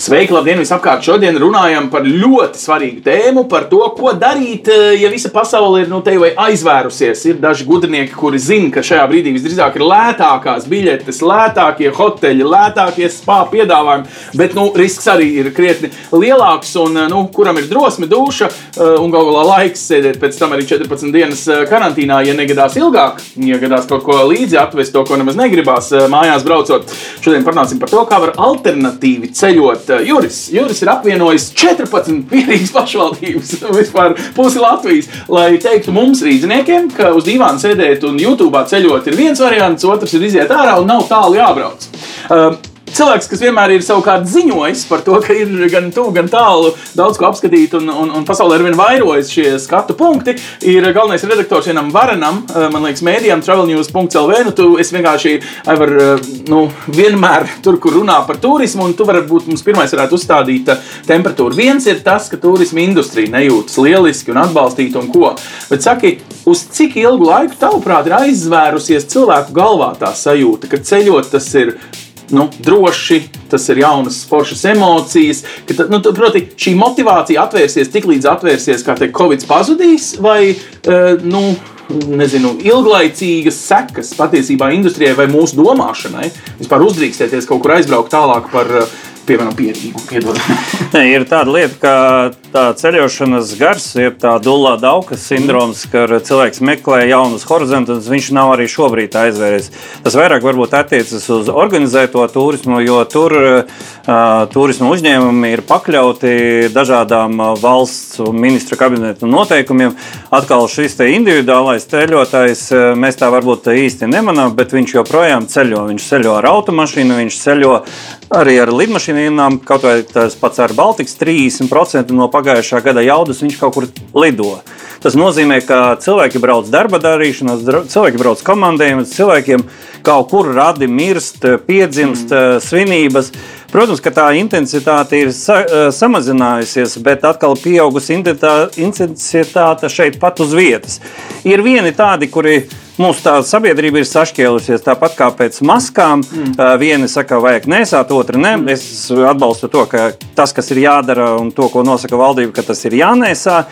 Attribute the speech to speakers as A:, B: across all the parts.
A: Sveiki, labdien, visapkārt! Šodien runājam par ļoti svarīgu tēmu, par to, ko darīt, eh, ja visa pasaule ir nu, te vai aizvērusies. Ir daži gudrinieki, kuri zina, ka šajā brīdī visdrīzāk ir lētākās biļetes, lētākie hoteļi, lētākie spā piedāvājumi, bet nu, risks arī ir krietni lielāks. Un, eh, nu, kuram ir drosme, duša eh, un galu galā laiks sēdēt pēc tam arī 14 dienas karantīnā, ja negadās ilgāk, ja gadās kaut ko līdzi atvest, to, ko nemaz negribās mājās braucot. Šodien parunāsim par to, kā var alternatīvi ceļot Juris. Juris ir apvienojis 14 pierīgas pašvaldības, vispār pusi Latvijas, lai teiktu mums, rīzniekiem, ka uz divām sēdēt un YouTube ceļot ir viens variants, otrs ir iziet ārā un nav tālu jābrauc. Uh, cilvēks, kas vienmēr ir savukārt ziņojis par to, ka ir gan tuvu, gan tālu daudz ko apskatīt, un, un, un pasaulē ar vien vairojas šie skatu punkti, ir galvenais redaktors vienam varenam, eh, man liekas, mēdījam, travelnews.lv. Nu, tu vienkārši var, eh, nu, vienmēr tur, kur runā par turismu, un tu varbūt mums pirmais varētu uzstādīt eh, temperatūru. Viens ir tas, ka turisma industrija nejūtas lieliski un atbalstīta un ko. Bet saki, uz cik ilgu laiku, tavuprāt, ir aizvērusies cilvēku galvā tā sajūta, ka ceļot tas ir nu, droši, tas ir jaunas, foršas emocijas. Ka, nu, proti, šī motivācija atvērsies tik līdz atvērsies, kā teikt, Covid pazudīs, vai uh, nu, nezinu, ilglaicīgas sekas patiesībā industrijai vai mūsu domāšanai. Vispār uzdrīkstēties kaut kur aizbraukt tālāk par. Uh, piemēram, pierīgu.
B: ne, ir tāda lieta, ka tā ceļošanas gars, ir tā dulā daukas sindroms, ka cilvēks meklē jaunus horizontus, viņš nav arī šobrīd aizvēries. Tas vairāk varbūt attiecas uz organizēto turismu, jo tur uh, turismu uzņēmumi ir pakļauti dažādām valsts un ministra kabineta noteikumiem. Atkal šis individuālais ceļotājs, mēs tā varbūt īsti nemanām, bet viņš joprojām ceļo. Viņš ceļo ar automašīnu, viņš ceļo arī ar lidmašīnām, kaut vai tas pats ar Baltikas 30% no pagājušā gada jaudas viņš kaut kur lido. Tas nozīmē, ka cilvēki brauc darba darīšanās, cilvēki brauc komandējumus, cilvēkiem kaut kur radi mirst, piedzimst mm. svinības. Protams, ka tā intensitāte ir sa samazinājusies, bet atkal pieaugusi intensitāte šeit pat uz vietas. Ir vieni tādi, kuri Mūsu tā sabiedrība ir sašķēlusies tāpat kā pēc maskām. Mm. Vieni saka, vajag nesāt, otri ne. Mm. Es atbalstu to, ka tas, kas ir jādara un to, ko nosaka valdība, ka tas ir jānēsā.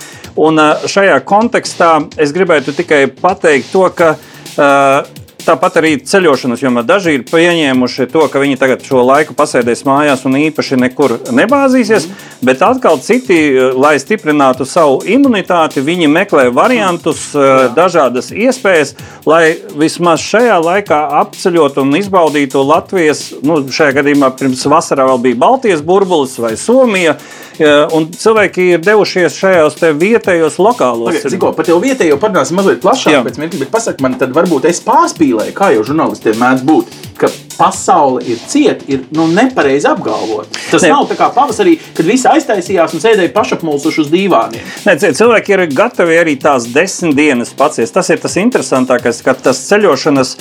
B: Un šajā kontekstā es gribētu tikai pateikt to, ka uh, Tāpat arī ceļošanas jomā daži ir pieņēmuši to, ka viņi tagad šo laiku pasēdēs mājās un īpaši nekur nebāzīsies, mm. bet atkal citi, lai stiprinātu savu imunitāti, viņi meklē variantus, Jā. dažādas iespējas, lai vismaz šajā laikā apceļot un izbaudītu Latvijas, nu, šajā gadījumā pirms vasarā vēl bija Baltijas burbulis vai Somija. Un cilvēki ir devušies šajos vietējos lokālos.
A: Ziko, par tevi vietējo parunāsim mazliet plašāk, pēc mirkļa, bet pasak man, tad varbūt es pārspīlēju, kā jau žurnālistiem mēdz būt, ka pasaule ir cieta, ir nu, nepareizi apgalvot. Tas ne. nav tā kā pavasarī, kad visi aiztaisījās un sēdēja pašapmulsuši uz dīvāniem.
B: Ne, cilvēki ir gatavi arī tās desmit dienas paciest. Tas ir tas interesantākais, ka tas ceļošanas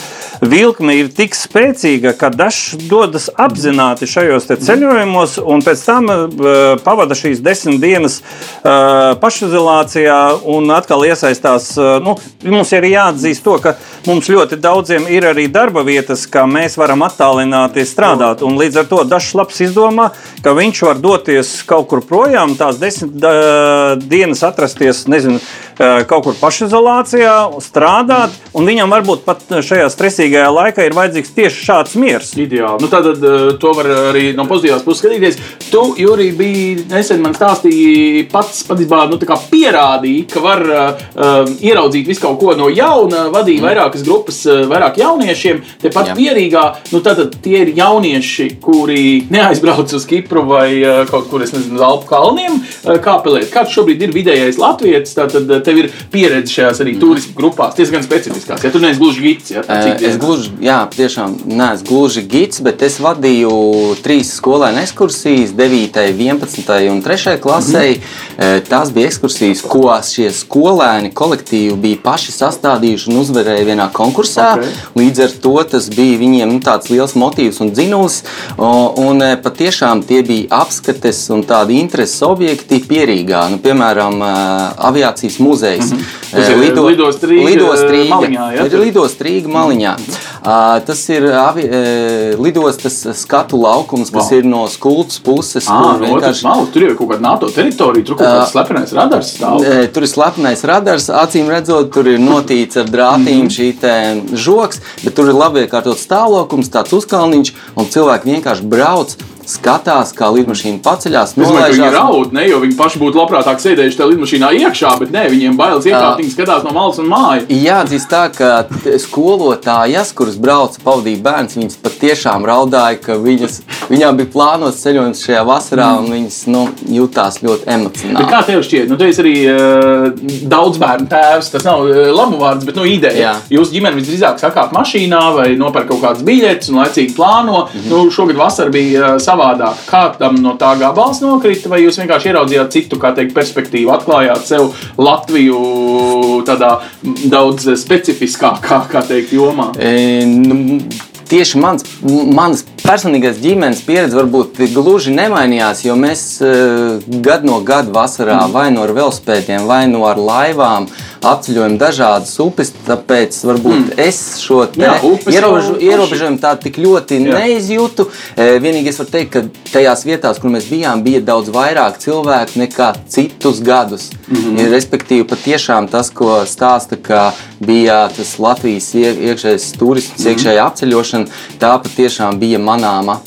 B: vilkme ir tik spēcīga, ka dažs dodas apzināti šajos ceļojumos un pēc tam uh, pavada šīs desmit dienas uh, pašizolācijā un atkal iesaistās. Uh, nu, mums ir jāatzīst to, ka mums ļoti daudziem ir arī darba vietas, kā mēs varam attālināti strādāt. Un līdz ar to dažs labs izdomā, ka viņš var doties kaut kur projām, tās desmit uh, dienas atrasties, nezinu, kaut kur pašizolācijā, strādāt, un viņam varbūt pat šajā stresīgajā laikā ir vajadzīgs tieši šāds miers.
A: Ideāli. Nu, tad uh, to var arī no pozitīvās puses skatīties. Tu, Jurij, biji nesen man stāstīja, pats patiesībā nu, pierādīja, ka var uh, ieraudzīt visu kaut ko no jauna, vadīja mm. vairākas grupas, vairāk jauniešiem. Tepat pierīgā, nu tad tie ir jaunieši, kuri neaizbrauc uz Kipru vai kaut kur, es nezinu, uz Alpu kalniem kāpelēt. Kāds šobrīd ir vidējais latvietis, tad uh, tev ir pieredze šajās arī turismu grupās, diezgan specifiskās. Ja tu neesi gluži gids, ja,
C: uh, es gluži, jā, tiešām neesmu gluži gids, bet es vadīju trīs skolēnu ekskursijas, 9, 11 un trešajai klasei. Mm -hmm. Tās bija ekskursijas, ko šie skolēni kolektīvi bija paši sastādījuši un uzvarēja vienā konkursā.
A: Ok.
C: Līdz ar to tas bija viņiem nu, tāds liels motīvs un dzinulis. Un patiešām tie bija apskates un tādi intereses objekti pierīgā. Nu, piemēram, aviācijas muzejs.
A: Tas ir Lidost Rīga,
C: Lidost
A: e,
C: Rīga.
A: Maliņā, ja?
C: Ir Lidost Rīga maliņā. Ā, Tas ir avi, e, lidostas skatu laukums, kas
A: Wow.
C: ir no skultas puses.
A: Ah,
C: kur
A: no otras malas, tur jau ir kaut kāda NATO teritorija, tur kaut kāds slepenais radars stāv.
C: E, Tur ir slepenais radars, acīm redzot, tur ir notīts ar drātīm šī te žoks, bet tur ir labi iekārtots stāvoklis, tāds uzkalniņš, un cilvēki vienkārši brauc, skatās, kā lidmašīna paceļās,
A: Es domāju, ka viņi raud, ne, jo viņi paši būtu labprātāk sēdējuši tajā lidmašīnā iekšā, bet nē, viņiem bailes iekāpt, viņi skatās no malas un mājas.
C: Jāatzīst tā, ka skolotājas, kuras brauca pavadīt bērns, viņas patiešām raudāja, ka viņas, viņām bija plānots ceļojums šajā vasarā, un viņas nu, jutās ļoti
A: Bet
C: emocionāli.
A: kā tev šķiet, nu, tu esi arī uh, daudz bērnu tēvs. Tas nav uh, labu vārds, bet nu, ideja.
C: Jā.
A: Jūsu ģimene visdrīzāk sakāt mašīnā vai nopērk kaut kādas biļetes un laicīgi plāno. Mm -hmm. nu, šogad vasara bija uh, savādāk. Kā tam no tā gabals nokrita, vai jūs vienkārši ieraudzījāt citu, kā teikt, perspektīvu, atklājāt sev Latviju tādā daudz specifiskākā, kā teikt, jomā?
C: E, nu, Tieši mans, mans personīgais ģimenes pieredze varbūt gluži nemainījās, jo mēs uh, gadu no gada vasarā vai no ar velospēdiem, vai no ar laivām apceļojam dažādas upes. Tāpēc varbūt mm. es šo
A: jau
C: ierobežu, ierobežojumu tā tik ļoti
A: Jā.
C: neizjūtu. E, Vienīgi es varu teikt, ka tajās vietās, kur mēs bijām, bija daudz vairāk cilvēku nekā citus gadus. Mm. -hmm. Respektīvi, patiešām tas, ko stāsta, ka bija tas Latvijas ie- iekšējais turisms, mm -hmm. iekšējā apceļošana, tā patiešām bija manāma.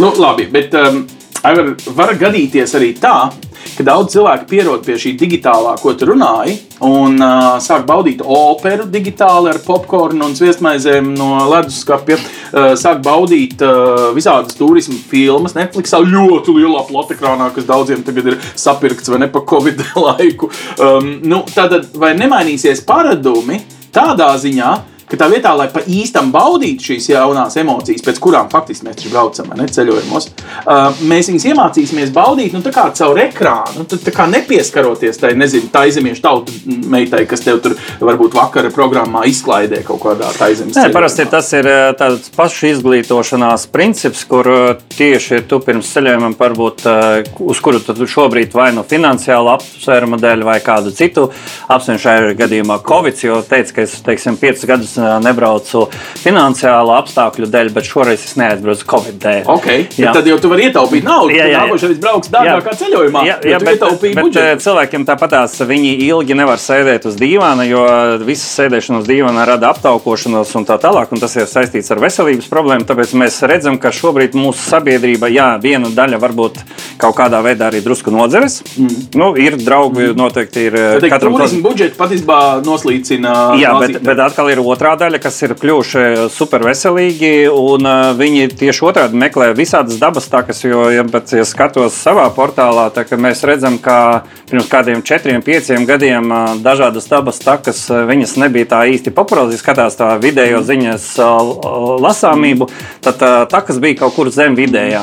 A: Nu, labi, bet um, Aivar, var gadīties arī tā, ka daudz cilvēku pierod pie šī digitālā, ko tu runāji, un uh, sāk baudīt operu digitāli ar popkornu un sviestmaizēm no leduskapja. Uh, sāk baudīt uh, visādas turismu filmas, Netflixā ļoti lielā platekrānā, kas daudziem tagad ir sapirkts vai ne pa Covid laiku. Um, nu, tātad, vai nemainīsies paradumi tādā ziņā? Ka tā vietā, lai pa īstam baudītu šīs jaunās emocijas, pēc kurām faktiski mēs braucam, ne ceļojumos, uh, mēs viņus iemācīsimies baudīt nu, tā caur ekrānu. Nu, tad tā kā nepieskaroties tai, nezinu, tā izemiešu tautu meitai, kas tev tur varbūt vakara programmā izklaidē kaut kādā taizemes
B: Nē, parasti tas ir eh, tāds pašu izglītošanās princips, kur eh, tieši tu pirms ceļojuma, varbūt, eh, uz kuru tu šobrīd vai no finansiāla apsvēruma dēļ, vai kādu citu apsvērumu šajā gadījumā Covid, jo teicu, ka es teiksim, piecus gadus nebraucu finansiāla apstākļu dēļ, bet šoreiz es neaizbraucu Covid dēļ.
A: Okay,
B: Jā.
A: tad jau tu vari ietaupīt naudu.
B: Jā,
A: Jā,
B: jā.
A: Nākošais brauks dārgākā ceļojumā.
B: Jā, jā bet, bet
A: budžetu.
B: eh, cilvēkiem tāpatās viņi ilgi nevar sēdēt uz dīvāna, jo visa sēdēšana uz dīvāna rada aptaukošanos un tā tālāk. Un tas ir saistīts ar veselības problēmu. Tāpēc mēs redzam, ka šobrīd mūsu sabiedrība, jā, viena daļa varbūt kaut kādā veidā arī drusku nodzeres. Mm. Nu, ir draugi, noteikti ir eh, katram
A: turismu budžetu patiesībā noslīcina.
B: Jā, bet, bet atkal ir otrā daļa, kas ir kļuvuši super veselīgi. Un, uh, viņi tieši otrādi meklē visādas dabas takas. Jo, ja, bet, ja skatos savā portālā, tad mēs redzam, ka pirms kādiem četriem, pieciem gadiem uh, dažādas dabas takas viņas nebija tā īsti populāras. Ja skatās tā vidējo ziņas uh, lasāmību, tad uh, takas bija kaut kur zem vidējā.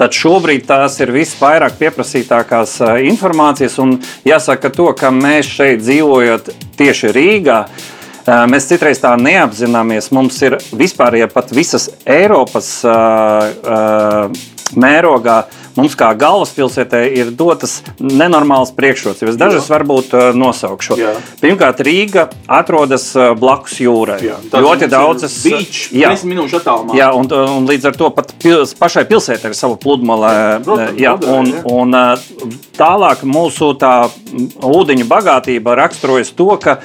B: Tad šobrīd tās ir visvairāk pieprasītākās informācijas. Un jāsaka, to, ka mēs šeit dzīvojot tieši Rīgā, mēs citreiz tā neapzināmies. Mums ir vispār, ja pat visas Eiropas uh, uh, mērogā. Mums kā galvaspilsētai ir dotas nenormālas priekšrocības. Dažas varbūt uh, nosaukšu.
A: Jā.
B: Pirmkārt, Rīga atrodas uh, blakus jūrai.
A: Jā,
B: Ļoti daudzas jā,
A: 10 minūšu attālumā.
B: Jā, un, un līdz ar to pat pils, pašai pilsētai ir sava pludmale. Jā, un,
A: jā.
B: un tālāk mūsu tā ūdeņu bagātība raksturojas to, ka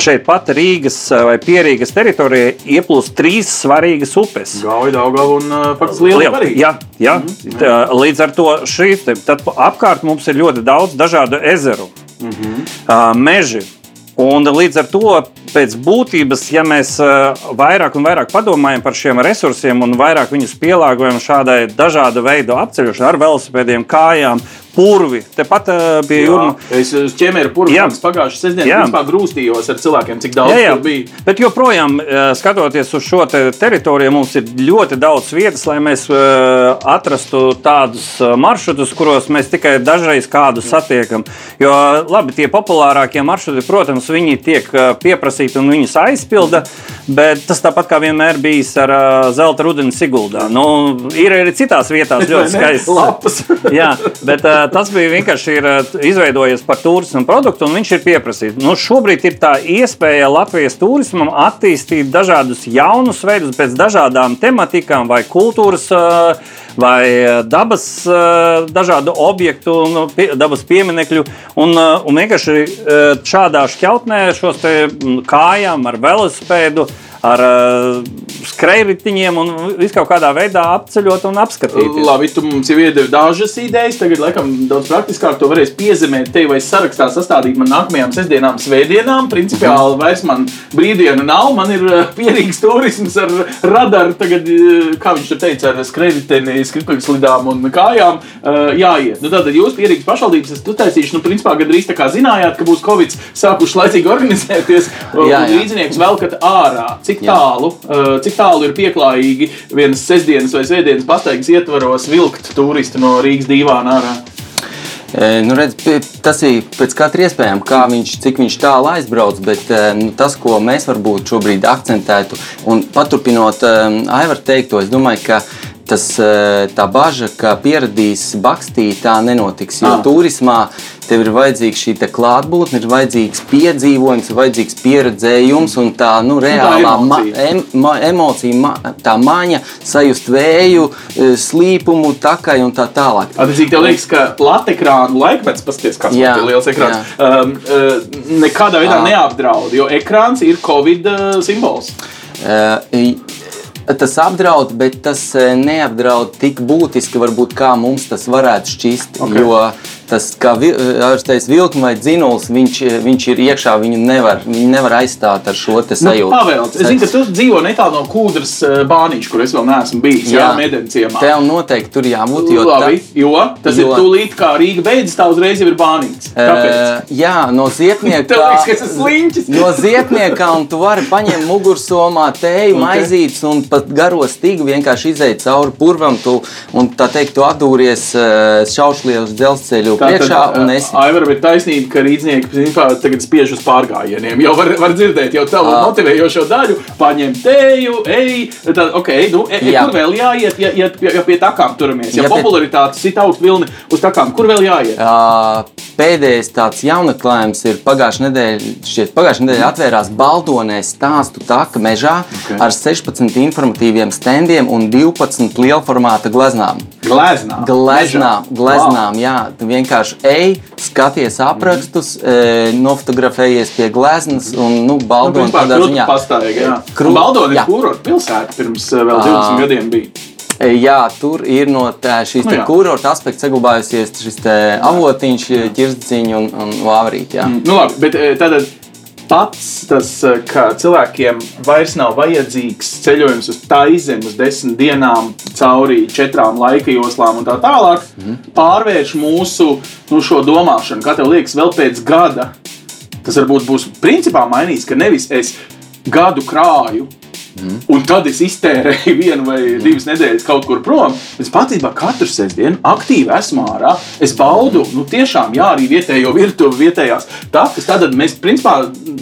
B: šeit pat Rīgas vai Pierīgas teritorijā ieplūst trīs svarīgas upes.
A: Gauja, Daugava un faktiski liela
B: jā, jā. Tā, līdz ar to šīs tad apkārt mums ir ļoti daudz dažādu ezeru, uh, meži. Un līdz ar to, pēc būtības, ja mēs vairāk un vairāk padomājam par šiem resursiem un vairāk viņus pielāgojam šādai dažādu veidu apceļošanai, ar velosipēdiem, kājām, purvi. Tepat pie jūrma.
A: Es uz ķēmēru
B: Jā.
A: purvas pagājušajā sestdienā grūstījos ar cilvēkiem, cik daudz
B: Jā, jā.
A: tur bija.
B: Bet joprojām, eh, skatoties uz šo te teritoriju, mums ir ļoti daudz vietas, lai mēs eh, atrastu tādus eh, maršrutus, kuros mēs tikai dažreiz kādu satiekam. Jo labi, tie populārākie maršruti, protams, viņi tiek eh, pieprasīti un viņus aizpilda, bet tas tāpat kā vienmēr bijis ar eh, zelta rudeni Siguldā. Nu, ir arī citās vietās ļoti skaists.
A: Lapas.
B: Jā, bet tas bija vienkārši ir, uh, izveidojies par turismu produktu, un viņš ir pieprasīts. Nu, šobrīd ir tā iespēja Latvijas turismam attīstīt dažādus jaunus veidus, pēc dažādām tematikām, vai kultūras, uh, vai uh, dabas, dažādu objektu, nu, pie, dabas pieminekļu. Un, un vienkārši šādā šķautnē šos mm, kājām ar velospēdu. Ar uh, skrejritiņiem un viskaut kādā veidā apceļot un apskatīt.
A: Labi, tu mums jau iedevi dažas idejas. Tagad, laikam, daudz praktiskāk to varēs piezemēt te vai sarakstā sastādīt man nākamajām sestdienām, svētdienām. Principiāli vairs man brīvdienu nav. Man ir eh, pierīgs turisms ar radaru. Tagad, eh, kā viņš tur teica, ar skrejriteni, skrituļslidām un kājām eh, jāiet. Nu, tātad jūs pierīgs pašvaldības esat uztaisījuši, nu, principā gandrīz tā kā zinājāt, ka būs Covid sākuši laicīgi organizēties.
C: Jā, jā.
A: un Līdzinieks velkat ārā. Cik tālu, uh, cik tālu ir pieklājīgi vienas sestdienas vai svētdienas pastaigas ietvaros vilkt turistu no Rīgas divāna ārā?
C: E, Nu, redz, tas ir pēc katra iespējama, kā viņš, cik viņš tālu aizbrauc. Bet e, nu, tas, ko mēs varbūt šobrīd akcentētu, un paturpinot um, Aivaru teikto, es domāju, ka tas, e, tā bažas, ka pieradīs bakstī, tā nenotiks. Jo
A: Ah.
C: turismā tev ir vajadzīga šī klātbūtne, ir vajadzīgs piedzīvojums, ir vajadzīgs pieredzējums un tā nu, reālā ma
A: emocija.
C: em, ma emocija, ma tā maņa, sajust vēju, e, slīpumu, takai un tā tālāk.
A: Attiecīgi, tev liekas, ka latekrānu laikmets, paskatieties, kāds
C: Jā,
A: ir liels ekrāns, um, uh, nekādā veidā
C: Jā.
A: neapdraud, jo ekrāns ir Covid uh, simbols.
C: Eh, Tas apdraud, bet tas eh, neapdraud tik būtiski, varbūt, kā mums tas varētu šķist.
A: Ok.
C: Okay. Jo tas, kā ārsteicis vilkums vai dzinulis, viņš, viņš ir iekšā, viņu nevar, viņu nevar aizstāt ar šo te
A: Nu,
C: sajūtu.
A: Pavēlts. Es zinu, ka tu dzīvo netālu no kūdras bāniņš, kur es vēl neesmu bijis. Jā, jā medenciemā.
C: Tev noteikti tur jābūt. Jo
A: Labi, jo tas jo. ir tūlīt, kā Rīga beidzas, tā uzreiz jau ir bāniņš.
C: Uh, jā, no ziepnieka.
A: Tev liekas.
C: No ziepnieka, un tu vari paņemt mugursomā tēju,
A: Ok.
C: okay. maizītes un pat garo stīgu vienkārši iziet cauri purvam. Tu, un tā teikt, tu atdūries uh, šaušļie uz dzelzceļu priekšā un esi.
A: Aivar, bet taisnība, ka rīznieki principā, tagad spiež uz pārgājieniem. Jau var, var dzirdēt, jau tādu
C: Ā.
A: motivējošo daļu, paņem teju, ej, tad, ok, nu, e, e, kur vēl jāiet, ja, ja, ja pie takām turamies. Ja,
C: Ja
A: ja
C: pie-
A: popularitāte sit augstu vilni uz takām, kur vēl jāiet?
C: Uh, pēdējais tāds jaunatklājums ir pagājušā nedēļa. Šķiet, pagājušā nedēļa atvērās Baldonē stāstu taka mežā
A: Ok.
C: okay. ar 16 informatīviem standiem un 12 lielformāta gleznām.
A: Gleznā.
C: Gleznām,
A: Mežā.
C: gleznām jā, tu vienkārši ej, skaties aprakstus, e, nofotografējies pie gleznas un, nu,
A: Nu,
C: Baldonē
A: principā,
C: tādā ziņā.
A: pastaiga, jā.
C: Krūti,
A: Baldoni ir kurorta pilsēta pirms eh, vēl
C: Ā.
A: 20 gadiem bija.
C: E, Jā, tur ir no tā, šīs
A: Nu
C: nu, kurorta aspekta saglabājusies šis avotiņš, ķirziņš un, un vāvrīt. jā.
A: Nu, labi, bet eh, tātad pats tas, eh, ka cilvēkiem vairs nav vajadzīgs ceļojums uz taizemi uz desmit dienām, cauri četrām laika joslām un tā tālāk,
C: Mhm.
A: pārvērš mūsu nu, domāšanu. Kā tev liekas, vēl pēc gada tas varbūt būs principā mainīts, ka nevis es gadu krāju.
C: Mhm.
A: Un tad es iztērēju vienu vai divas nedēļas kaut kur prom. Es patiesībā katru sestdienu aktīvi esmu ārā. Es baudu, nu, tiešām, jā, arī vietējo virtuvi, vietējās takas. Tad mēs, principā,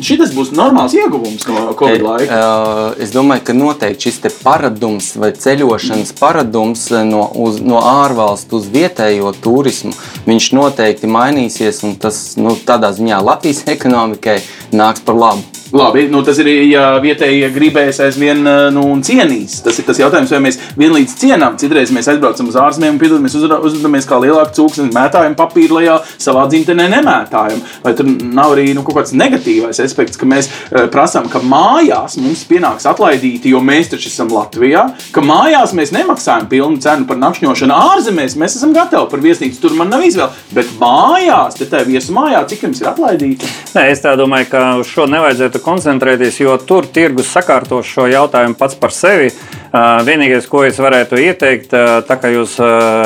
A: šis būs normāls ieguvums no Covid laika.
C: Uh, es domāju, ka noteikti šis paradums vai ceļošanas paradums no, uz, no ārvalstu uz vietējo turismu, viņš noteikti mainīsies. un Tas nu, tādā ziņā Latvijas ekonomikai nāks par labu.
A: Labi, nu tas ir, ja vietējie gribēs aizvien nu, un cienīs. Tas ir tas jautājums, vai mēs vienlīdz cienām. Citreiz mēs aizbraucam uz ārzemēm un piedalāmies, uzvedamies kā lielāki cūks un mētājam papīru lejā, savā dzimtenē nemētājam. Vai tur nav arī nu, kaut kāds negatīvais aspekts, ka mēs uh, prasām, ka mājās mums pienāks atlaidīti, jo mēs taču esam Latvijā, ka mājās mēs nemaksājam pilnu cenu par nakšņošanu. Ārzemēs mēs esam gatavi par viesnīcu, tur man nav izvēle. Bet mājās, te tā viesu mājā, cik jums ir atlaidīti?
B: Nē, es tā domāju, ka šo nevajadzētu koncentrēties, jo tur tirgus sakārtos šo jautājumu pats par sevi. Vienīgais, ko es varētu ieteikt, tā kā jūs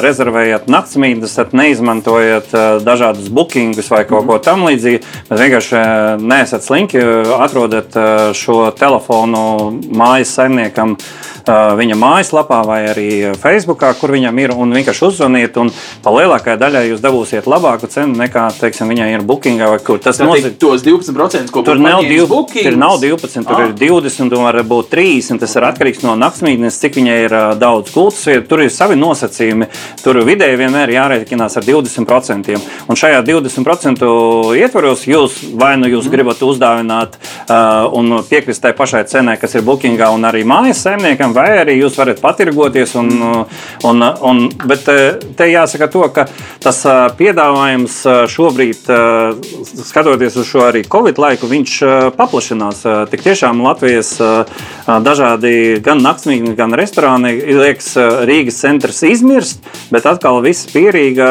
B: rezervējat naktsmītnes, tad neizmantojiet dažādus bookingus vai kaut ko tamlīdzīgu. Bet vienkārši neesat slinki, atrodat šo telefonu mājas saimniekam viņa mājaslapā vai arī Facebookā, kur viņam ir. Un vienkārši uzzvaniet, un pa lielākajai daļai jūs dabūsiet labāku cenu nekā teiksim, viņai ir bookingā. Tas
A: nozīmē, tos 12%, ko
B: tur nav, div, tur nav 12, tur ah. ir 20, un var būt 30. Tas ir atkarīgs no naktsmītnes, cik viņai ir uh, daudz gultas vietas. Tur ir savi nosacījumi. Tur vidēji vienmēr jārēķinās ar 20%. Un šajā 20% ietvaros jūs vai nu jūs mm. gribat uzdāvināt uh, un piekrist tai pašai cenai, kas ir bookingā, un arī mājas saimniekam vai arī jūs varat patirgoties. Un, un, un, bet te jāsaka to, ka tas piedāvājums šobrīd, skatoties uz šo arī Covid laiku, viņš paplašinās. Tik tiešām Latvijas dažādi gan naktsmītnes, gan restorāni, liekas, Rīgas centrs izmirst, bet atkal viss pierīga.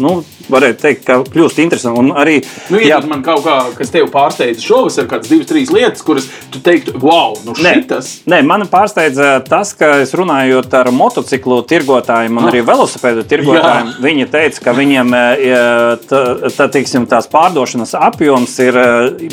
B: Nu, varētu teikt, ka kļūst interesanti. Un arī,
A: nu, jā, man kaut kā, kas tev pārsteidza šovasar, kādas divas, trīs lietas, kuras tu teiktu, wow, nu šitas.
B: Nē, nē man pārsteidza tas, ka es runājot ar motociklu tirgotājiem un ah. arī velosipēdu tirgotājiem, jā. viņi teica, ka viņiem tā, tā, tiksim, tās pārdošanas apjoms ir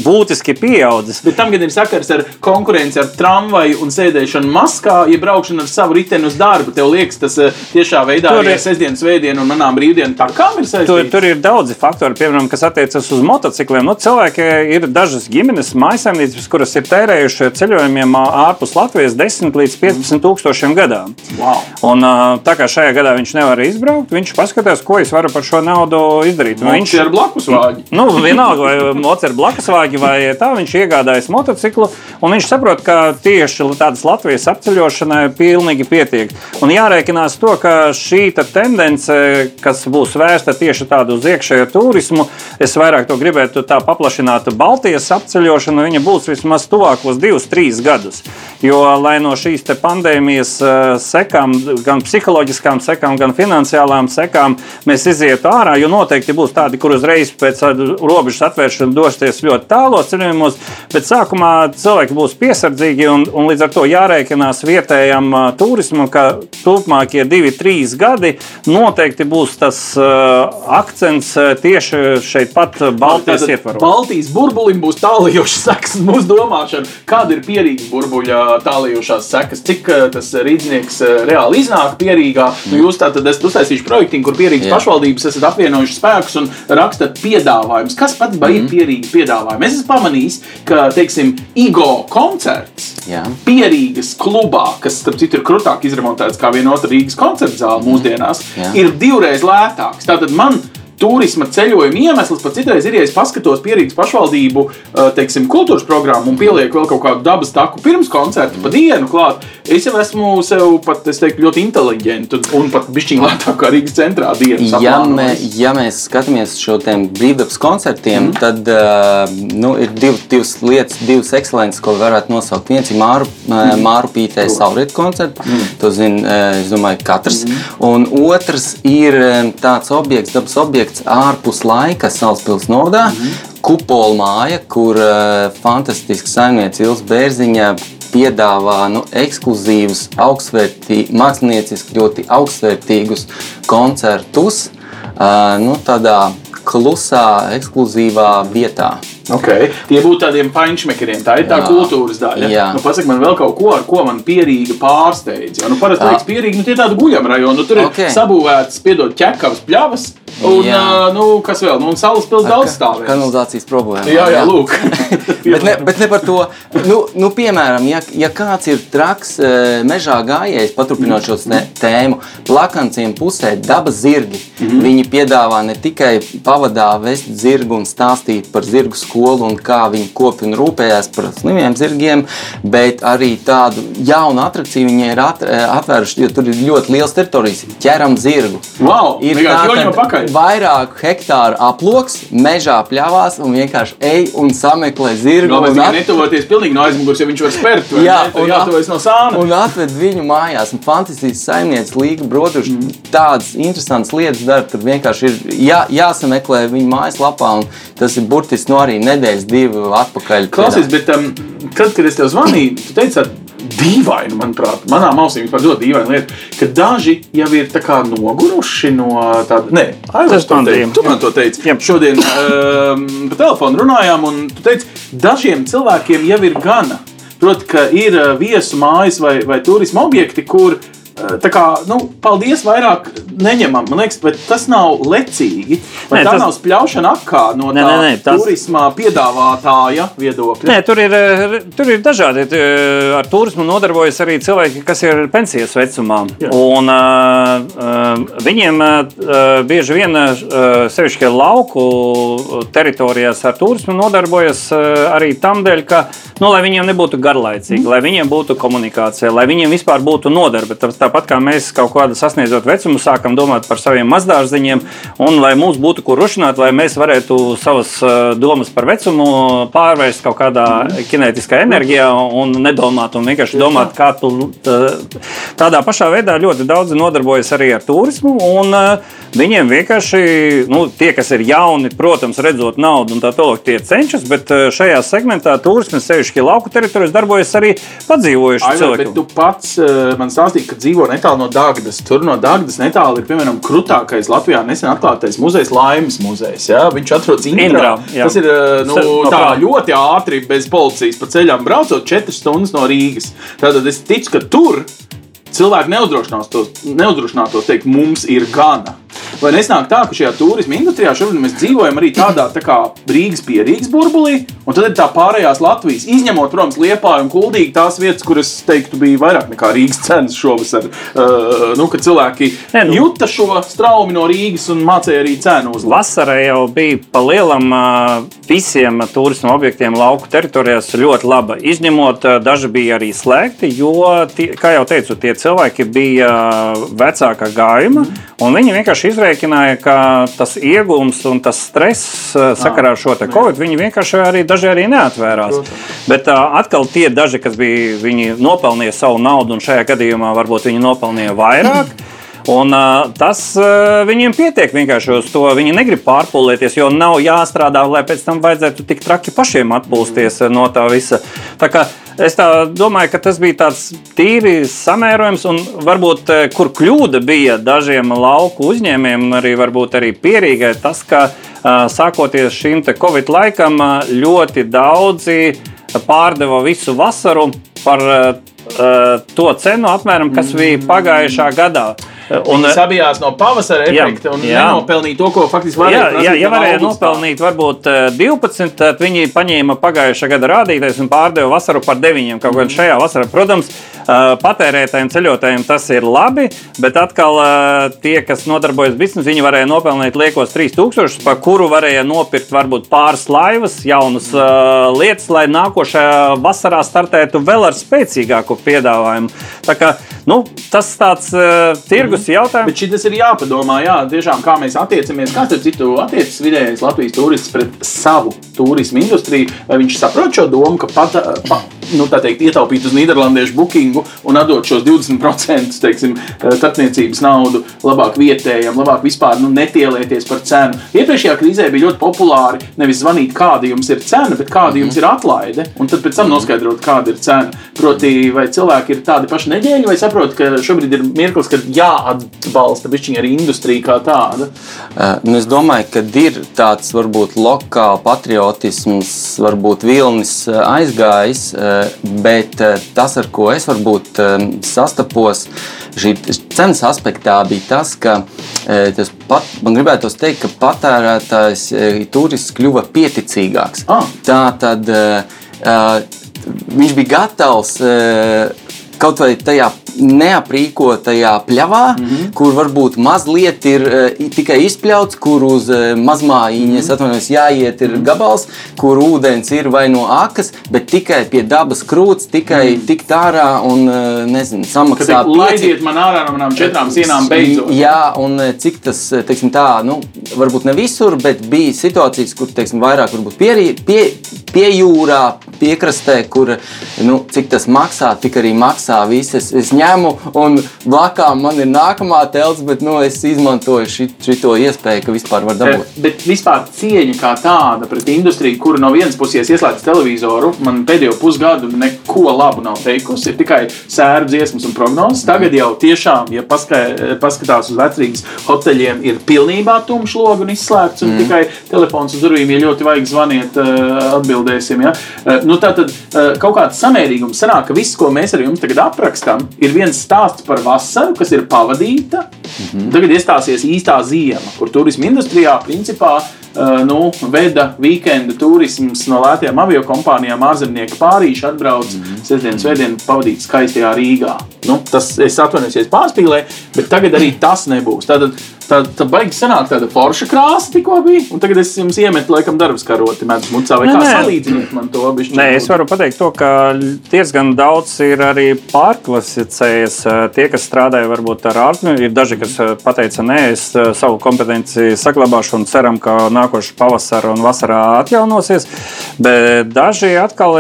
B: būtiski pieaudzis.
A: Bet tam gan ir sakars ar konkurenci ar tramvaju un sēdēšanu maskā, ja braukšanu ar savu riteni uz darbu. Tev liekas, tas tiešā veidā ir sestdienas, svētdienas un manām brīvdienu takām ir saistīts
B: tur, tur ir daudzi faktori, piemēram, kas attiecas uz motocikliem. Nu, cilvēki ir dažas ģimenes, maisaimniecības, kuras ir tērējušas ceļojumiem ārpus Latvijas 10 līdz 15 tūkstošiem gadā.
A: Wow.
B: Un, tā kā šajā gadā viņš nevar izbraukt, viņš paskatās, ko es varu par šo naudu izdarīt.
A: Nu, viņš ir blakus vāģi.
B: Nu, vienalga, vai mocis ir blakus vāģi vai tā, viņš iegādājas motociklu, un viņš saprot, ka tieši tādas Latvijas apceļošanai pilnīgi pietiek. Un jārēķinās to, ka šī tendence, kas būs vērsta tieši tādu uz iekšējo turismu. Es vairāk to gribētu tā paplašināt Baltijas apceļošanu. Viņa būs vismaz tuvākos divus, trīs gadus. Jo, lai no šīs pandēmijas eh, sekām, gan psiholoģiskām sekām, gan finansiālām sekām, mēs izietu ārā, jo noteikti būs tādi, kur uzreiz pēc robežas atvēršanas dosties ļoti tālos ceļojumos, bet sākumā cilvēki būs piesardzīgi un, un līdz ar to jārēķinās vietējam uh, turismam, ka turpmākie divi, trīs gadi noteikti būs tas uh, akcents uh, tieši šeit pat Baltijas ietvaros.
A: Baltijas burbulim būs tālējošas sekas mūsu domāšana. Kāda ir pierīga burbuļa tālējošās sekas? Cik tas rīznieks reāli iznāk pierīgā? Nu, jūs tātad esat uztaisījuši projektu, kur pierīgas pašvaldības esat apvienojuši spēkus un rakstat piedāvājumus. Kas patiesībā mm -hmm. ir mhm. pierīgi piedāvājumi? Es esmu pamanījis, ka, teiksim, Igo koncerts Jā. Pierīgas klubā, kas, starp citu, ir krūtāk izremontēts kā viena otra Rīgas koncerta zāle mūsdienās, Jā. ir divreiz lētāks. Tātad man turisma ceļojuma iemesls, pat citreiz ir, ja es paskatos pierīgas pašvaldību teiksim, kultūras programmu un pielieku vēl kaut kādu dabas taku pirms koncerta pa dienu klāt, es jau esmu sev pat, es teiktu, ļoti inteliģenti un pat bišķiņ lētāk kā Rīgas centrā dienas.
C: Ja, mē, ja mēs skatāmies šo tiem brīvdabas koncertiem, mm. tad uh, nu, ir div, divas lietas, divas ekscelences, ko varētu nosaukt. Viens ir Māru, mm. Māru Pītē saulrietu koncerts, mm. to zina, es domāju, katrs. Mm. Un otrs ir tāds objekts, dabas objekts, projekts ārpus laika Salaspils novadā. Mm -hmm. Kupola māja, kur uh, fantastisks saimnieks Ilsa Bērziņa piedāvā nu, ekskluzīvus, mākslinieciski ļoti augstvērtīgus koncertus uh, nu, tādā klusā, ekskluzīvā vietā.
A: Okay. Tie būtu tādiem paņķmekiem, tā ir tā Jā. kultūras daļa. Jā. Nu, Pasaka man vēl kaut ko, ar ko man pierīga pārsteidz. Nu, parasti liekas, pierīgi, nu, tie tādi guļamrajoni, nu, tur okay. ir sabūvēts, piedod, ķekavas pļavas. Un, jā. uh, nu, kas vēl? Nu, Salas pilsēta daudz stāvēs.
C: Kanalizācijas problēma.
A: Jā, jā, jā. lūk.
C: bet, ne, bet ne par to. Nu, nu, piemēram, ja, ja kāds ir traks mežā gājējis, paturpinot šo tēmu, plakanciem pusē dabas zirgi. Mm -hmm. Viņi piedāvā ne tikai pavadā vest zirgu un stāstīt par zirgu skolu skolu un kā viņi kopi un rūpējās par slimiem zirgiem, bet arī tādu jaunu attrakciju viņi ir atvēruši, jo tur ir ļoti liels teritorijas. Ķeram zirgu.
A: Wow,
C: ir vairāk hektāru aploks, mežā pļāvās un vienkārši ej un sameklē zirgu.
A: No, un at... netuvoties pilnīgi no aizmugures, jo viņš var spērt. Jā, ne? un jātuvojas no sāna.
C: Un atved viņu mājās. Un fantastisks saimnieks Līga Broduši mm. tādas interesantas lietas dara. Tur vienkārši ir jā, jāsameklē viņa mājaslapā un tas ir burtiski no arī nedēļas, divu atpakaļ.
A: Klausies, bet um, tad, kad es tev zvanīju, tu teici, dīvaini, manuprāt, manā ausī vispār ļoti dīvaina lieta, ka daži jau ir noguruši no tāda. Nē,
B: Tas
A: teica.
B: bija.
A: Tu man to teici.
B: Jep.
A: Šodien um, pa telefonu runājām, un tu teici, dažiem cilvēkiem jau ir gana. Proti, ka ir uh, viesu mājas vai, vai turisma objekti, kur uh, tā kā, nu, paldies, vairāk neņemam. Man liekas, bet tas nav lecīgi.
B: Nē,
A: tā
B: tas-
A: nav spļaušana akā no
B: Nē,
A: tā
B: nē, nē, tas-
A: turisma piedāvātāja viedokļa?
B: Nē, tur ir, eh, tur ir dažādi. eh, Ar turismu nodarbojas arī cilvēki, kas ir pensijas vecumā.
A: Jā.
B: Un, uh, viņiem uh, bieži vien, uh, sevišķi lauku teritorijās, ar turismu nodarbojas arī tam dēļ, ka, nu, lai viņiem nebūtu garlaicīgi, lai viņiem būtu komunikācija, lai viņiem vispār būtu nodarbe. Tā- Tāpat kā mēs kaut kādu sasniedzot vecumu, sākam domāt par saviem mazdārziņiem, un lai mums būtu kur rušināt, lai mēs varētu savas uh, domas par vecumu pārvērst kaut kādā kinētiskā enerģijā un nedomāt, un vienkārši domāt, kā tu tā- tādā pašā veidā ļoti daudzi nodarbojas arī ar turismu. Un, uh, Viņiem vienkārši, nu, tie, kas ir jauni, protams, redzot naudu un tā tālāk, tie cenšas, bet šajā segmentā turisms, sevišķi lauku teritorijās, darbojas arī padzīvojuši
A: Aivar, bet
B: cilvēki.
A: tu pats man stāstīji, ka dzīvo netālu no Dārgājas. Tur no Dārgājas netālu ir piemēram krūtākais Latvijā nesen atklātais muzejs, Laimes muzejs. Ja? Viņš atrodas Indrā.
B: Indrā, jā.
A: Tas ir uh, nu,
B: no
A: tā ļoti ātri, bez policijas pa ceļām braucot 4 stundas no Rīgas. Tātad es ticu, ka tur cilvēki neuzdrošinātos, neuzdrošinātos teikt, mums ir gana. Vai nesnāk tā, ka šajā turisma industrijā šobrīd mēs dzīvojam arī tādā tā kā Rīgas pierīgas burbulī, un tad ir tā pārējās Latvijas, izņemot, protams, Liepāju un Kuldīgi, tās vietas, kuras, teiktu, bija vairāk nekā Rīgas cenas šovasar. Uh, nu, kad cilvēki
B: Nē, nu.
A: juta šo straumi no Rīgas un mācīja arī cenu uzlabot.
B: Vasarā jau bija pa lielam ā, visiem turisma objektiem lauku teritorijās ļoti laba. Izņemot, ā, daži bija arī slēgti, jo, tie, kā jau teicu, tie cilvēki bija ā, vecākā gājuma. Un viņi vienkārši izreikināja, ka tas iegūms un tas stress ā, sakarā ar šo covid, viņi vienkārši arī daži arī neatvērās. Bet ā, atkal tie daži, kas bija, viņi nopelnīja savu naudu, un šajā gadījumā varbūt viņi nopelnīja vairāk. Un, uh, tas uh, viņiem pietiek vienkārši uz to. Viņi negrib pārpūlēties, jo nav jāstrādā, lai pēc tam vajadzētu tik traki pašiem atpūsties uh, no tā visa. Tā kā Es domāju, ka tas bija tāds tīri samērojams, un varbūt uh, kur kļūda bija dažiem lauku uzņēmējiem, arī, varbūt arī pierīgai, tas, ka uh, sākoties šim Covid laikam, uh, ļoti daudzi pārdeva visu vasaru par to cenu, apmēram, kas bija pagājušā gadā.
A: Un
B: uh,
A: sabijās no pavasara
B: Jā,
A: efekta un
B: jā.
A: nenopelnīja to, ko faktiski
B: Jā,
A: varēja
B: jā,
A: prasīt
B: ja varēja nopelnīt varbūt eh, 12, tad viņi paņēma pagājušā gada rādītājus un pārdeva vasaru par 9. Kaut gan šajā vasarā, protams, eh, patērētājiem, ceļotājiem tas ir labi, bet atkal eh, tie, kas nodarbojas biznesu, viņi varēja nopelnīt liekos 3000, par kuru varēja nopirkt varbūt pāris laivas, jaunas eh, lietas, lai nākošajā vasarā startētu vēl ar spēcīgāku piedāvājumu. Tā kā, nu, tas tāds uh, tirgus jautājums.
A: Bet šis ir jāpadomā, jā, tiešām, kā mēs attiecamies. Kāds ir citu attiecas vidējais Latvijas turists pret savu turismu industriju? Vai viņš saprot šo domu, ka pat, pa, nu, tā teikt, ietaupīt uz Nīderlandiešu bookingu un atdot šos 20% teiksim, starpniecības naudu labāk vietējiem, labāk vispār nu, netielēties par cenu. Iepriekšējā krīzē bija ļoti populāri nevis zvanīt, kāda jums ir cena, bet kāda jums ir atlaide, un tad pēc tam noskaidrot, kāda ir cena. Proti, vai cilvēki ir tādi paši neģēļi, vai saprot, ka šobrīd ir mirklis, kad jāatbalsta bišķiņa arī industrija kā tāda.
C: Uh, nu, es domāju, ka ir tāds varbūt lokāls patriotisms, varbūt vilnis uh, aizgājis, uh, bet tas, ar ko es varbūt sastapos šī cenas aspektā, bija tas, ka tas pat, man gribētu teikt, ka patērētājs, turists kļuva pieticīgāks.
A: Ah.
C: Tā tad viņš bija gatavs. Kaut vai tajā neaprīkotajā pļavā, mm
A: Mhm.
C: -hmm. kur varbūt mazliet ir uh, tikai izpļauts, kur uz uh, mazmājiņas
A: Mhm.
C: atvainojos, jāiet ir gabals, kur ūdens ir vai no akas, bet tikai pie dabas krūts, tikai mm. tikt ārā un uh, nezinu, samaksāt
A: laidiet man ārā no manām četrām sienām beidzot.
C: Jā, un cik tas, teiksim, tā, nu, varbūt ne visur, bet bija situācijas, kur, teiksim, vairāk varbūt pierī, pie, pie jūrā, piekrastē, kur nu, cik tas maksā, tik arī maksā. Viss es, es ņemu, un blakām man ir nākamā telts, bet nu, es izmantoju šo iespēju, ka vispār var dabūt.
A: Eh, Bet vispār cieņa kā tāda pret industriju, kura no vienas puses ieslēdz televizoru, man pēdējo pusgadu neko labu nav teikusi. Ir tikai sēru dziesmas un prognozes. Tagad jau tiešām, ja paskā, paskatās uz vecrīgas hoteļiem, ir pilnībā tumšs logs un izslēgts, un mm. tikai telefons uz durvīm, ja ļoti vajag zvaniet, eh, atbildēsim. Ja? Eh, Nu, tā tad kaut kāds samērīgums sanāk, ka viss, ko mēs ar jums tagad aprakstām, ir viens stāsts par vasaru, kas ir pavadīta. -hmm. Tagad iestāsies īstā ziema, kur turisma industrijā principā Uh, nu, veda weekenda turisms no lētām avio kompānijām, ārzemnieki pārīši atbrauc mm -hmm. sestdienas, svētdienas pavadīt skaistajā Rīgā. Nu, tas, es atvainojos, pārspīlēju, bet tagad arī tas nebūs. Tad, tā, tā baigi sanāk tāda forša krāsa tikko bija, un tagad es jums iemetu, laikam, darbas karoti medus mucā, vai
B: Nē,
A: kā
B: nē.
A: salīdziniet man to bišķi?
B: Nē, es varu pateikt, to, ka diezgan daudz ir arī pārklasificējies. Tie, kas strādāja varbūt ar ārzemēm, ir daži, kas pateica, nē, es savu kompetenci saglabāšu un ceram, ka nākošais pavasara un vasarā atjaunosies. Bet daži atkal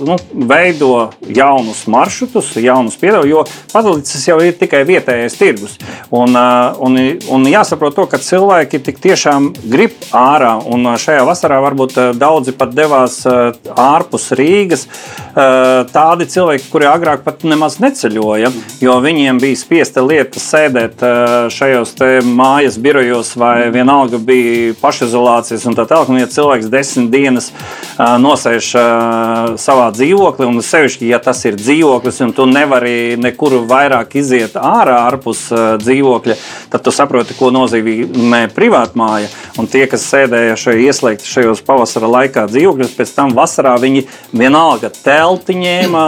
B: nu, veido jaunus maršrutus, jaunus piedevumus, jo palicis jau ir tikai vietējais tirgus. Un, eh, un, un jāsaprot to, ka cilvēki tik tiešām grib ārā, un šajā vasarā varbūt eh, daudzi pat devās eh, ārpus Rīgas. Tādi cilvēki, kuri agrāk pat nemaz neceļoja, jo viņiem bija spiesta lieta sēdēt šajos mājas birojos, vai vienalga bija pašizolācijas un tā tālāk. Un, ja cilvēks desmit dienas nosēž savā dzīvoklī, un sevišķi, ja tas ir dzīvoklis, un tu nevari nekur vairāk iziet ārā ārpus dzīvokļa, tad tu saproti, ko nozīmē privātmāja. Un tie, kas sēdēja šajā ieslēgti šajos pavasara laikā dzīvokļos, pēc tam vasarā viņi vienalga telti ņēma.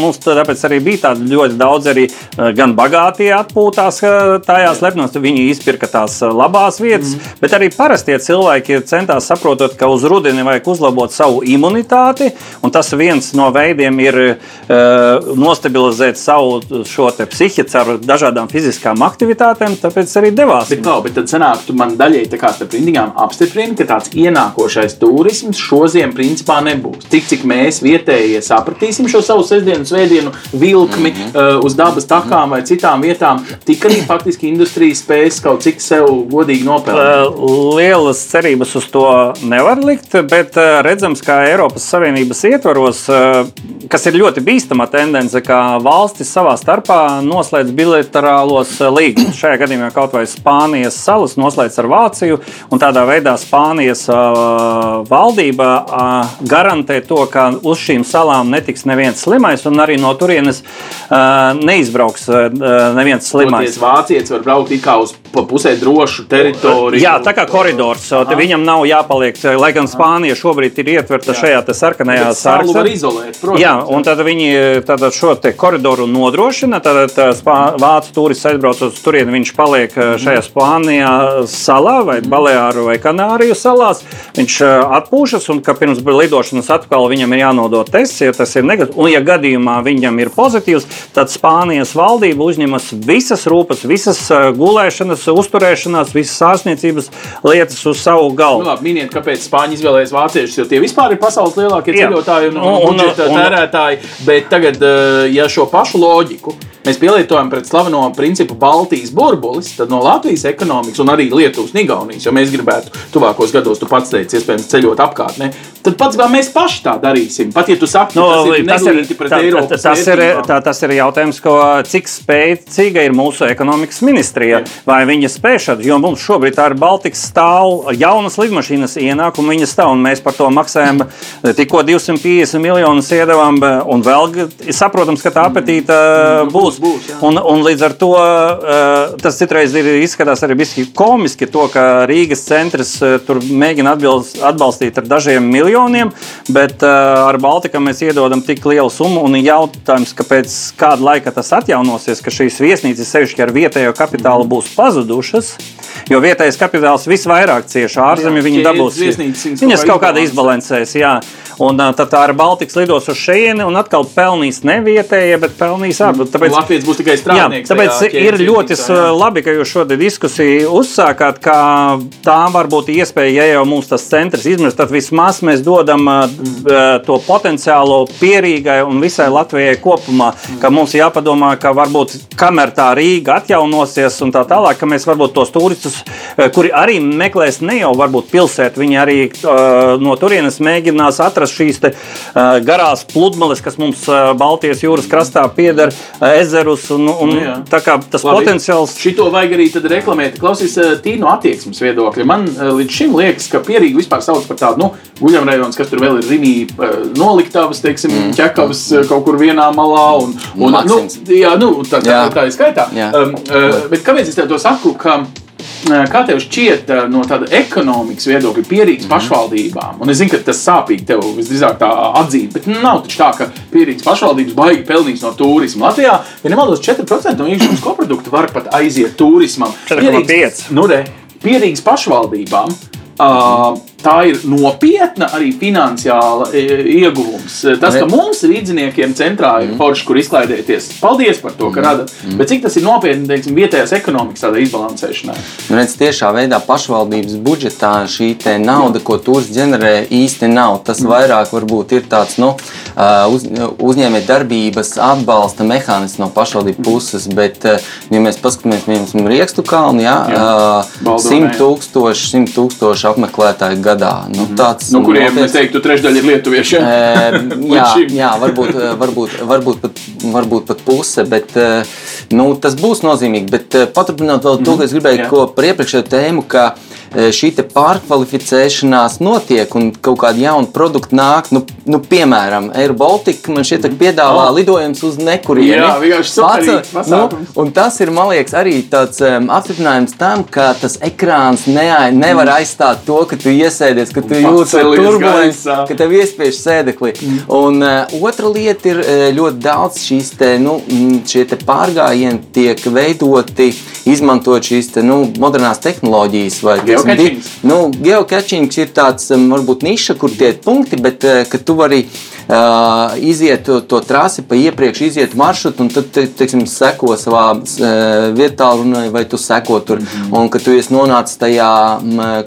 B: Mums tāpēc arī bija tādi ļoti daudz arī gan bagātie atpūtās tajās lepnos, viņi izpirka tās labās vietas, mm. bet arī parastie cilvēki centās saprotot, ka uz rudeni vajag uzlabot savu imunitāti, un tas viens no veidiem ir uh, nostabilizēt savu šo te psihi caur dažādām fiziskām aktivitātēm, tāpēc arī devās.
A: Bet, kā, bet tad sanāk, tu man daļai tā kā starp rindām apstiprini, ka tāds ienākošais turisms šodien principā nebūs. Tik cik mēs vietējie sapratīsim šo savu sestdienu, svētdienu vilkmi mm -hmm. uh, uz dabas takām vai citām vietām, tik arī faktiski industrija spēs kaut cik sev godīgi nopelnīt.
B: Uh, Lielas cerības uz to nevar likt, bet uh, redzams, ka Eiropas Savienības ietvaros, uh, kas ir ļoti bīstama tendence, ka valstis savā starpā noslēdz bilaterālos līgumus. Šajā gadījumā kaut vai Spānijas salas noslēdz ar Vāciju, un tādā veidā Spānijas uh, valdība uh, garantē to, ka uz šīm salām netiks neviens slimais, un arī no turienes uh, neizbrauks uh, neviens slimais.
A: Toties vācietis var braukt kā uz pusē drošu teritoriju.
B: Jā, tā kā koridors. Te viņam nav jāpaliek, lai gan Spānija šobrīd ir ietverta šajā te sarkanajā
A: Bet salu var izolēt, protams.
B: Jā, un tad viņi tātad šo te koridoru nodrošina. Tad tā vācu turists aizbrauc uz turieni, viņš paliek eh, šajā Spānijā salā vai Baleāru vai Kanāriju salās. Viņš eh, atpūšas un ka pirms lidošanas atkal viņam ir jānodod tests, ja tas ir negatīvs. Un ja gadījumā viņam ir pozitīvs, tad Spānijas valdība uzņemas visas rūpes, visas eh, gulēšanas, uzturēšanās, visas ārstniecības lietas uz savu
A: Nu,
B: galvu.
A: labi, miniet, kāpēc Spāņi izvēlējās vāciešus, jo tie vispār ir pasaules lielākie ceļotāji un, un,
B: Un-
A: un,
B: un- un-
A: tērētāji. Bet tagad, eh, ja šo pašu loģiku mēs pielietojam pret slaveno principu Baltijas burbulis, tad no Latvijas ekonomikas un arī Lietuvas, Igaunijas, jo mēs gribētu tuvākos gados, tu pats teici, iespējams, ceļot apkārtnē, tad pats mēs paši tā darīsim. Pat ja tu saki,
B: Nu,
A: ka tas ir
B: tas, ir,
A: pret
B: tā,
A: Eiropas
B: tas, ir,
A: vērtībām.
B: tā, tas ir jautājums, ko, cik spēcīga ir mūsu ekonomikas ministrija. Vai viņa spēj šādi, jo mums šobrīd tā ir Baltikas stāv, jaunas lidmašīnas ienāk, un viņas stāv, un mēs par to maksājam tikko 250 miljonus iedavām, un vēl saprotams, ka tā apetīte
A: Nu,
B: būs.
A: būs, jā.
B: un, un līdz ar to eh, tas citreiz ir izskatās arī komiski, to, ka Rīgas centrs eh, tur mēģina atbilst, atbalstīt ar dažiem miljoniem, bet uh, ar Baltiku mēs iedodam tik lielu summu. Un jautājums, kāpēc kādu laiku tas atjaunosies, ka šīs viesnīcas sevišķi ar vietējo kapitālu būs pazudušas. Jo vietējais kapitāls visvairāk cieši ārzemē,
A: Jā,
B: viņi dabūs.
A: viņas kaut kā
B: kaut kādā
A: izbalansē.
B: izbalansēs, jā. Un tad tā ar Baltikas lidos uz šejieni un atkal pelnīs ne vietējie, bet pelnīs ārpus.
A: Tāpēc Latvijas būs tikai strādnieks.
B: Jā, tāpēc ir ļoti labi, ka jūs šo diskusiju uzsākāt, ka tā var būt iespēja, ja jau mums tas centrs izmirst, tad vismaz mēs dodam to potenciālo pierīgai un visai Latvijai kopumā, ka mums jāpadomā, ka varbūt kamēr tā Rīga atjaunosies un tā tālāk, ka mēs varbūt tos turistus, kuri arī meklēs ne jau varbūt pilsētu, viņi arī uh, no turienes mēģinās atrast šīs te, uh, garās pludmales, kas mums uh, Baltijas jūras krastā pieder, uh, ezerus un, un nu, tā kā tas Labi. potenciāls.
A: Šito vajag arī reklamēt. Klausies, tīri no attieksmes viedokļa. Man līdz šim liekas, ka pierīgi vispār sauc par tādu, nu, guļamrajons, kas tur vēl ir rimī noliktavas, teiksim, mm. ķekavas kaut kur vienā malā un, un nu, jā, nu, tā, tā, jā. tā ir skaitā. Jā. Um, uh, bet kāpēc es tev to saku? Ka, Kā tev šķiet, no tāda ekonomikas viedokļa, pierīgas mm. pašvaldībām? Un es zinu, ka tas sāpīgi tev visdrīzāk tā atzīt, bet nav taču tā, ka pierīgas pašvaldības baigi pelnīs no turisma. Latvijā, ja nemaldos, 4% no iekšzemes koprodukta var pat aiziet turismam.
B: 4,5%.
A: Nu, pierīgas pašvaldībām Uh, tā ir nopietna arī finansiāla ieguvums. Tas, ka mums rīzniekiem centrā ir mm. forši, kur izklaidēties, paldies par to, ka mm. radat. Mm. Bet cik tas ir nopietni teiksim, vietējās ekonomikas izbalansēšanai?
C: Nu, redz, tiešā veidā pašvaldības budžetā šī nauda, ko turs ģenerē, īsti nav. Tas vairāk varbūt ir tāds nu, uz, uzņēmēt darbības atbalsta mehānisms no pašvaldību puses. Bet, ja mēs paskatāmies, piemēram, Riekstu kalnu, jā, jā. 100 tūkstoši, 100 tūkstoši tūkstoši apmeklētāju gadā. Nu,
A: mhm. tāds, no kuriem nopies... es teiktu, trešdaļa ir lietuvieši.
C: E, jā, jā varbūt, varbūt, varbūt, pat, varbūt pat puse, bet nu, tas būs nozīmīgi. Bet paturpinot vēl to, mhm. ka es gribēju, ko par iepriekšējo tēmu, ka šī pārkvalificēšanās notiek un kaut kāda jauna produkta nāk. Nu, nu, piemēram, Air Baltica man šeit piedāvā oh. lidojums uz nekurieni.
A: Jā, vienkārši
C: nu, un tas ir, man liekas, arī tāds um, apstiprinājums tam, ka tas ekrāns ne, nevar mm. aizstāt to, ka tu iesēdies, ka tu jūti turbulenci, ka tev iespiež sēdeklī. Mm. Un uh, otra lieta ir ļoti daudz šīs te, nu, šie te pārgājieni tiek veidoti, izmantojot šīs te, nu, modernās tehnoloģijas vai Nu, Geocachings ir tāds um, varbūt niša, kur tie ir punkti, bet uh, tu vari uh, iziet to, to trasi pa iepriekš, iziet maršrutu, un tad, te, teiksim, seko savā uh, vietā, vai tu seko tur. Mm -hmm. Un, kad tu esi nonācis tajā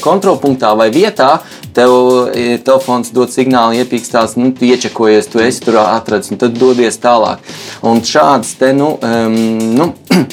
C: kontrolpunktā vai vietā, tev telefons dod signālu, iepīkstās, nu, tu iečekojies, tu esi tur atradis, un tad dodies tālāk. Un šādas te, nu, um, nu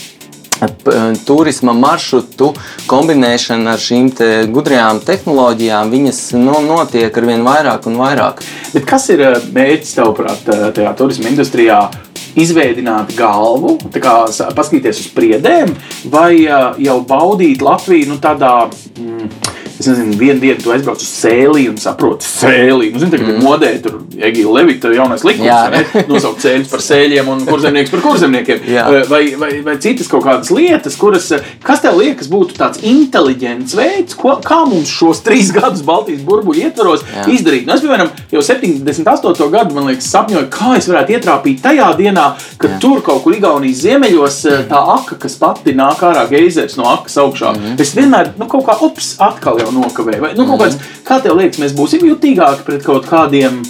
C: turisma maršrutu kombinēšana ar šīm te gudrajām tehnoloģijām, viņas nu, notiek ar vien vairāk un vairāk.
A: Bet kas ir eh, mērķis tavuprāt eh, tajā turisma industrijā? Izveidot galvu, kā, paskatīties uz priedēm, vai jau baudīt Latviju nu, tādā mm, es nezinu, vienu dienu tu aizbrauc uz sēliju un saproti, sēlī. Nu, zini, tagad mm. modē, tur Egīla Levita jaunais likums, nosaukt sēļus par sēļiem un kurzemnieks par kurzemniekiem. Vai, vai, vai citas kaut kādas lietas, kuras, kas tev liekas būtu tāds inteliģents veids, ko, kā mums šos trīs gadus Baltijas burbuļu ietvaros Jā. izdarīt. Nu, es, piemēram, jau 78. gadu, man liekas, sapņoju, kā es varētu ietrāpīt tajā dienā, kad Jā. tur kaut kur Igaunijas ziemeļos tā aka, kas pati nāk ārā geizers no akas augšā. Mm -hmm. Es vienmēr, nu, kaut kā, ups, atkal jau nokavēju. Vai, nu, kāds, kā tev liekas, mēs būsim jutīgāki pret kaut kādiem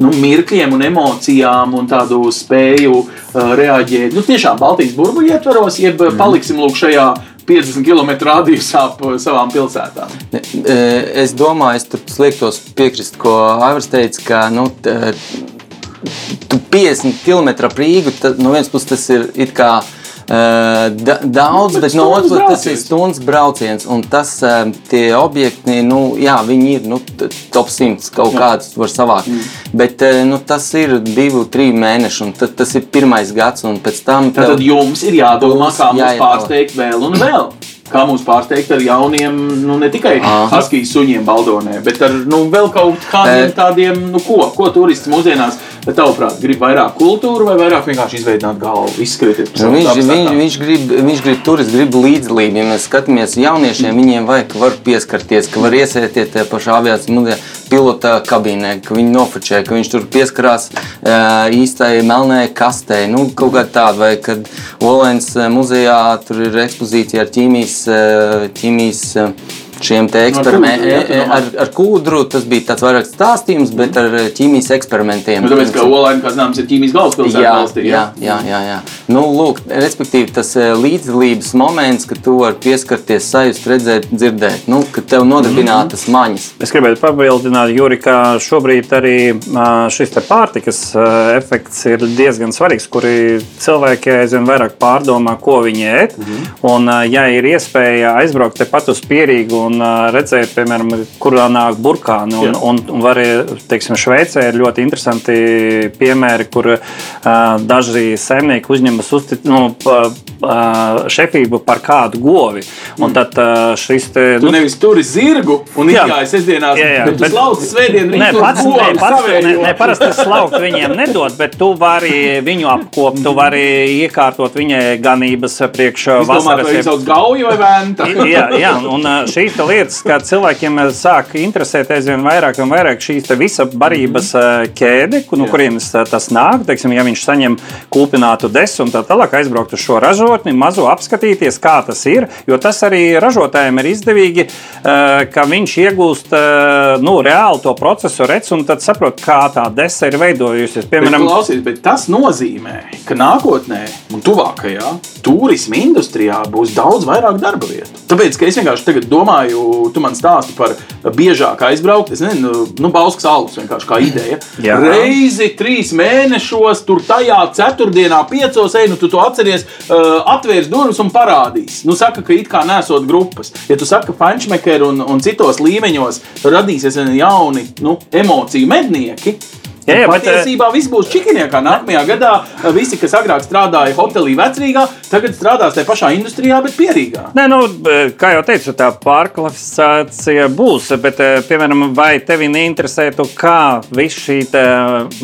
A: nu, mirkļiem un emocijām un tādu spēju uh, reaģēt. Nu, tiešām Baltijas burbuļu ietvaros, jeb mm. paliksim lūk šajā 50 km radiusā ap savām pilsētām.
C: Es domāju, es tur liektos piekrist, ko Aivars teica, ka nu, t, tu 50 km tad no vienas puses tas ir it kā Da, daudz, bet, no otras puses tas ir stundas brauciens. Un tas, tie objekti, nu, jā, viņi ir nu, top 100 kaut kādus var savākt. Mm. Bet nu, tas ir divu, trīs mēneši, un tad, tas ir pirmais gads. Tam
A: tev... tad jums ir jādomā, kā mums pārsteigt vēl un vēl kā mūs pārsteigt ar jauniem, nu, ne tikai haskijas suņiem Baldonē, bet ar nu, vēl kaut kādiem tādiem, nu, ko, ko turisti mūsdienās, bet tavuprāt, grib vairāk kultūru vai vairāk vienkārši izveidot galvu, izskrieties.
C: Nu, viņš, viņš, viņš, grib, viņš grib turisti, grib līdzdalību. Ja mēs skatāmies jauniešiem, viņiem vajag, ka var pieskarties, ka var iesēties tajā pašā aviācijas mudē, pilota kabīnē, ka viņi nofočē, ka viņš tur pieskarās īstai melnē kastē, nu, kaut kā tāda, vai kad Olens muzejā tur ir ekspozīcija ar ķīmijas ķīmijas šiem eksperimentiem. Ar, ar kūdru tas bija tāds vairāk stāstījums, bet ar ķīmijas eksperimentiem.
A: Nu, tāpēc, ka Olaina, kā zināms, ir ķīmijas galvaspilsēta
C: jā,
A: valstī.
C: Jā, jā, jā. jā. Nu, lūk, respektīvi, tas līdzdalības moments, ka tu vari pieskarties, sajust, redzēt, dzirdēt, nu, ka tev nodarbinātas mm -hmm. maņas.
B: Es gribētu papildināt, Juri, ka šobrīd arī šis pārtikas efekts ir diezgan svarīgs, kuri cilvēki aizvien vairāk pārdomā, ko viņi ēd. Mm -hmm. Un, ja ir iespēja aizbraukt tepat uz pierīgu un redzēt, piemēram, kurā nāk burkāni, un, un, un var, teiksim, Šveicē ir ļoti interesanti piemēri, kur uh, daži saimnieki uzņemas uztic, nu, šefību par kādu govi. Un tad šis te.
A: Tu nu, nevis turi zirgu un izgāji sestdienās, jā, jā, bet tu slauci svētdienu
B: ne, pats, ne, pats, ne, ne, parasti slaukt viņiem nedod, bet tu vari viņu apkopt, tu vari iekārtot viņai ganības priekš vasaras.
A: Vai sauc gauju vai vēnta?
B: jā, jā, un šīs lietas, kā cilvēkiem sāk interesēt aizvien vairāk un vairāk šīs visa barības ķēde, no nu, kurienes tas nāk, teiksim, ja viņš saņem kūpinātu desu un tā tālāk aizbraukt uz šo ražotni, mazu apskatīties, kā tas ir. Jo tas arī ražotājiem ir izdevīgi, eh, ka viņš iegūst eh, nu, reāli to procesu, redz un tad saprot, kā tā desa ir veidojusies.
A: Piemēram, bet, klausies, bet tas nozīmē, ka nākotnē un tuvākajā turisma industrijā būs daudz vairāk darba vietu. Tāpēc, ka es vienkārši domāju, tu man stāsti par biežāk aizbraukt, es nezinu, nu, Bauskas alus vienkārši kā ideja. Jā. Reizi trīs mēnešos, tur tajā ceturtdienā, piecos, ej, nu, tu to atceries, uh, atvērs durvis un parādīs. Nu, saka, ka it kā nesot grupas. Ja tu saki, ka Fančmeker un, un citos līmeņos radīsies jauni nu, emociju mednieki, Jā, jā, patiesībā bet, viss būs čikiniekā. Nākamajā gadā visi, kas agrāk strādāja hotelī vecrīgā, tagad strādās tajā pašā industrijā, bet pierīgā.
B: Nē, nu, kā jau teicu, tā pārklasifikācija būs. Bet, piemēram, vai tevi neinteresētu, kā viss šī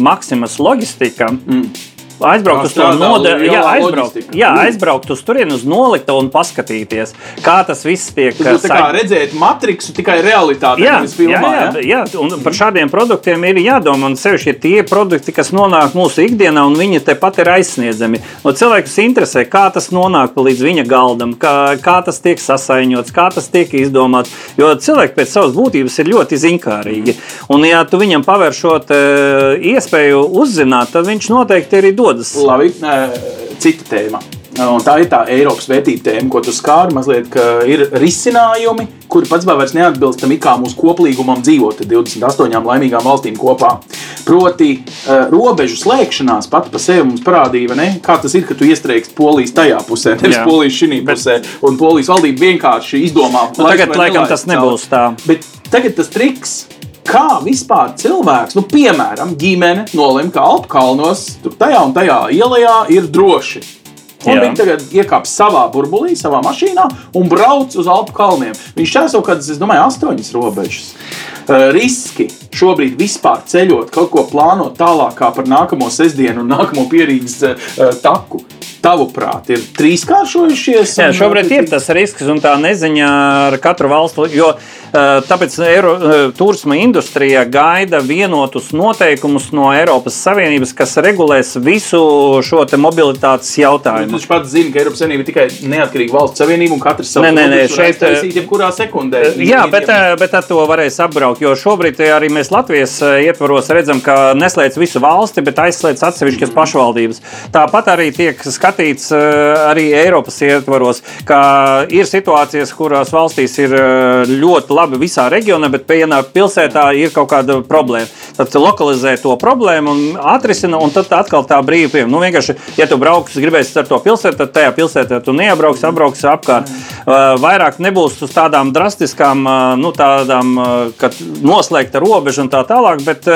B: maksimas loģistika? Mm aizbraukt uz to nodeļu, jā, aizbraukt, jā, aizbraukt uz turieni, uz noliktavu un paskatīties, kā tas viss tiek
A: izdarīts. Tā kā redzēt matriksu tikai realitātē,
B: jā,
A: filmā,
B: jā, jā, jā, un par šādiem produktiem ir jādomā. Un sevišķi ir tie produkti, kas nonāk mūsu ikdienā, un viņi tepat ir aizsniedzami. No cilvēkus interesē, kā tas nonāk līdz viņa galdam, kā, kā tas tiek sasaiņots, kā tas tiek izdomāts. Jo cilvēki pēc savas būtības ir ļoti zinkārīgi. Un, ja tu viņam pavēršot iespēju uzzināt, tad viņš noteikti arī dod dodas.
A: Labi, cita tēma. Un tā ir tā Eiropas vērtība tēma, ko tu skāri. Mazliet, ir risinājumi, kuri pats vairs neatbilst tam, kā mūsu koplīgumam dzīvot 28 laimīgām valstīm kopā. Proti, robežu slēgšanās pati par sevi mums parādīja, ne, kā tas ir, ka tu iestrēgsi polijas tajā pusē, nevis Jā. polijas šī pusē. Un polijas valdība vienkārši izdomā,
B: nu, tagad, laikam, tas nebūs tā.
A: Bet tagad tas triks kā vispār cilvēks, nu, piemēram, ģimene nolem, ka Alpu kalnos, tur tajā un tajā ielā ir droši. Un viņi tagad iekāpa savā burbulī, savā mašīnā un brauc uz Alpu kalniem. Viņš šķērso kaut kādas, es domāju, astoņas robežas. Uh, riski šobrīd vispār ceļot, kaut ko plānot tālāk par nākamo sestdienu un nākamo pierīgas uh, taku tavuprāt, ir trīskāršojušies?
B: Jā, šobrīd ir tas risks un tā neziņa ar katru valstu. Jo, tāpēc Eiro, turisma industrija gaida vienotus noteikumus no Eiropas Savienības, kas regulēs visu šo mobilitātes jautājumu.
A: Viņš pats zina, ka Eiropas Savienība ir tikai neatkarīga valsts savienība un katrs savu
B: nē, nē, šeit
A: taisīt jebkurā sekundē.
B: Jā, bet, bet ar to varēs apbraukt, jo šobrīd arī mēs Latvijas ietvaros redzam, ka neslēdz visu valsti, bet aizslēdz atsevišķas pašvaldības. Tāpat arī tiek skatīts eh, arī Eiropas ietvaros, ka ir situācijas, kurās valstīs ir eh, ļoti labi visā reģionā, bet vienā pilsētā ir kaut kāda problēma. Tad lokalizē to problēmu un atrisina, un tad atkal tā brīva pieeja. Nu, vienkārši, ja tu brauks, gribēsi ar to pilsētu, tad tajā pilsētā tu neiebrauks, apbrauks apkārt. Eh, vairāk nebūs uz tādām drastiskām, nu, tādām, kad noslēgta robeža un tā tālāk, bet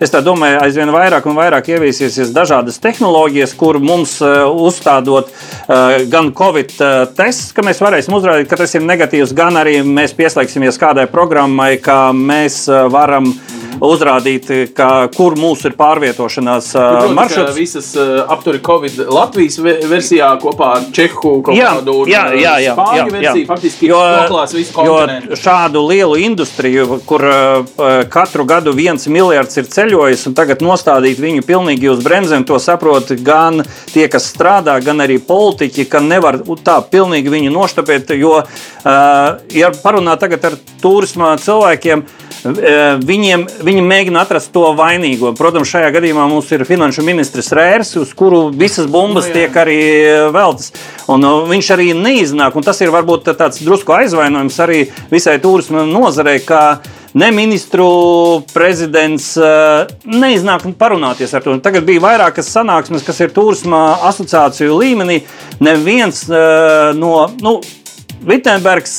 B: es tā domāju, aizvien vairāk un vairāk ieviesies dažādas tehnoloģijas, kur mums uz uzstādot uh, gan Covid uh, tests, ka mēs varēsim uzrādīt, ka tas ir negatīvs, gan arī mēs pieslēgsimies kādai programmai, ka mēs uh, varam uzrādīt, ka, kur mūsu ir pārvietošanās uh, maršruts.
A: visas uh, apturi Covid Latvijas ve- versijā kopā ar Čehu kaut
B: Jā,
A: kādu
B: jā,
A: uh,
B: jā, jā,
A: Spāņu
B: jā,
A: versiju.
B: jā.
A: Faktiski
B: Jo,
A: noklās visu
B: jo
A: kontinentu.
B: šādu lielu industriju, kur uh, katru gadu viens miljards ir ceļojis, un tagad nostādīt viņu pilnīgi uz bremzēm, to saprot gan tie, kas strādā, gan arī politiķi, ka nevar tā pilnīgi viņu noštapēt. Jo, uh, ja parunā tagad ar turisma cilvēkiem, uh, viņiem, viņi mēģina atrast to vainīgo. Protams, šajā gadījumā mums ir finanšu ministrs Rērs, uz kuru visas bumbas
A: Nu, jā.
B: tiek arī veltas. Un, uh, viņš arī neiznāk, un tas ir varbūt tāds drusku aizvainojums arī visai turisma nozarei. ka Ne ministru prezidents neiznāk parunāties ar to. Tagad bija vairākas sanāksmes, kas ir turisma asociāciju līmenī. Neviens no nu, Vitsenbergs.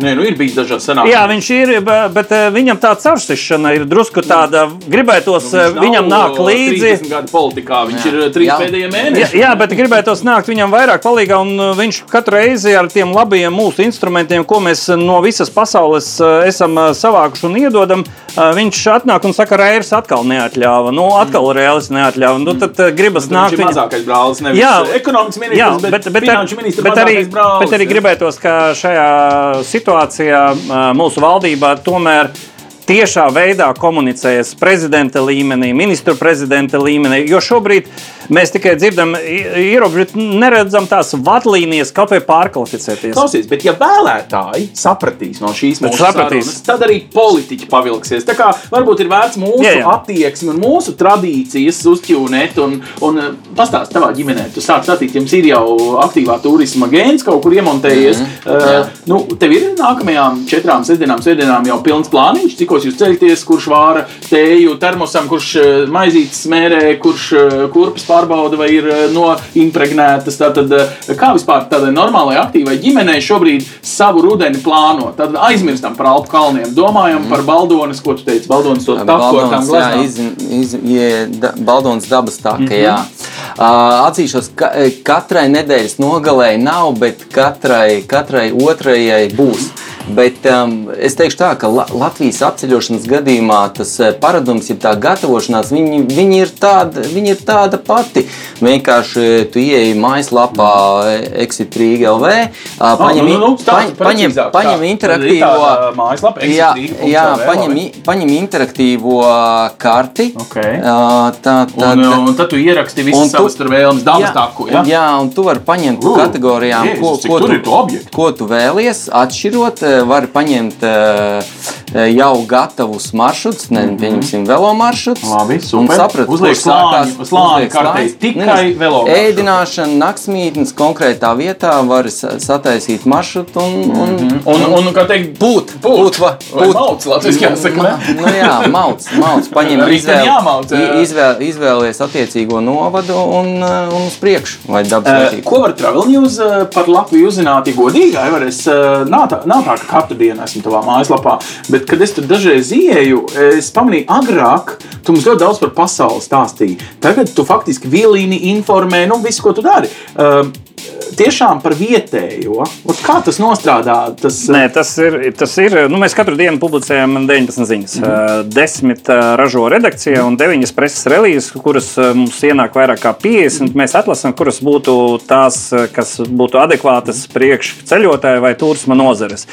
B: Uh,
A: Nē, nu ir bijis dažādas sanāksmes.
B: Jā, viņš ir, be- bet eh, viņam tā caursišana ir drusku tāda, gribētos eh, viņam nāk līdzi.
A: 30 gadu politikā, viņš jā. ir uh, trīs
C: Jā.
A: pēdējie
B: Jā,
A: mēneši.
B: jā, bet gribētos nākt viņam vairāk palīdzīgā, un uh, viņš katru reizi ar tiem labajiem mūsu instrumentiem, ko mēs uh, no visas pasaules uh, esam uh, savākuši un iedodam, uh, viņš atnāk un saka, Rērs atkal neatļāva. Nu, atkal Rēlis neatļāva. Nu, tad gribas
A: Viņš
B: nākt
A: ir
B: viņa-
A: mazākais brālis, nevis
B: Jā.
A: ekonomikas ministrs,
B: Jā,
A: bet,
B: bet, bet,
A: ministrs.
B: bet, arī,
A: brālis,
B: bet arī
A: jā.
B: gribētos, ka šajā situācijā mūsu valdībā tomēr tiešā veidā komunicējas prezidenta līmenī, ministru prezidenta līmenī. Jo šobrīd mēs tikai dzirdam, ierobežot, neredzam tās vadlīnijas, kaut vai pārkvalificēties.
A: Klausies, bet ja vēlētāji sapratīs no šīs mūsu sarunas, tad arī politiķi pavilksies. Tā kā varbūt ir vērts mūsu
B: Jā,
A: jā,
B: jā.
A: jā. attieksmi un mūsu tradīcijas uzķūnēt un, un pastāstīt tavā ģimenē. Tu sāc stāstīt, jums ir jau aktīvā turisma gēns kaut kur iemontējies. Mm -hmm.
C: jā.
A: uh, nu, tev ir nākamajām četrām sestdienām, svētdienām jau pilns plāniņš, cikos jūs ceļaties, kurš vāra tēju termosam, kurš uh, maizītes smērē, kurš kurpes pārbauda vai ir uh, noimpregnētas. Tātad, uh, kā vispār tādai normālai, aktīvai ģimenei šobrīd savu rudeni plāno? Tad aizmirstam par Alpu kalniem, domājam mm. par Baldonas, ko tu teici, Baldonas to taku ar tām
C: Baldonas, jā,
A: glaznām.
C: iz, iz, ie, da, Baldonas dabas taka, mm. -hmm. jā. Uh, atzīšos, ka e, katrai nedēļas nogalē nav, bet katrai, katrai otrajai būs. Bet um, es teikšu tā, ka La Latvijas apceļošanas gadījumā tas eh, paradums, ja tā gatavošanās, viņi, viņi, ir tāda, viņi ir tāda pati. Vienkārši tu ieeji mājaslapā Exitrīga.lv, uh, paņem,
A: nu, nu, nu,
C: i-
A: stāsti
C: paņem, paņem, paņem interaktīvo.
A: Mājaslapa,
C: Jā, jā paņem, paņem interaktīvo karti.
A: Ok.
C: Uh, tā, tā,
A: Un, un tad tu ieraksti
C: tu-
A: savas tur vēlmes, dabas taku. Ja?
C: jā, un tu vari paņemt
A: Uh,
C: kategorijām,
A: Jēzus,
C: ko, ko, tu, ko tu vēlies. Atšķirot, eh, vari paņemt eh, jau gatavus maršrutus, ne, pieņemsim, velo maršrutus.
A: Labi,
C: un
A: super.
C: saprast,
A: Uzliek
C: uzliek
A: kartē,
C: slāņus.
A: tikai
C: Nevis
A: velo.
C: Ēdināšana, naktsmītnes konkrētā vietā var sa- sataisīt maršrutu un, un,
A: Un, un kā teikt,
C: būt.
A: būt,
C: va-
A: Vai
C: būt.
A: mauc, latviski jāsaka,
C: Ma-
A: ne?
C: Nu, jā, mauc, mauc. Paņem
A: tam jāmauc, jā.
C: izvēl, izvēlies attiecīgo novadu un, uh, un uz priekšu. Vai dabas
A: Eh,
C: vērtību.
A: Ko var Travel News eh, par Latviju uzzināt? Ja godīgi, Aivar, es eh, nav tā, nav tā, ka katru dienu esmu tavā mājaslapā, bet, kad es tur dažreiz ieeju, es pamanīju, agrāk tu mums ļoti daudz par pasauli stāstīji. Tagad tu faktiski vielīni informē, nu, visu, ko tu dari. Um, Tiešām par vietējo. Ot Kā tas nostrādā? Tas, eh,
B: Nē, tas ir. Tas ir nu, mēs katru dienu publicējam 19 ziņas. Mm -hmm. Desmit ā, ražo redakcija un 9 preses relīzes, kuras ā, mums ienāk vairāk kā 50. Mēs atlasām, kuras būtu tās, ā, kas būtu adekvātas priekš ceļotāju vai turisma nozares.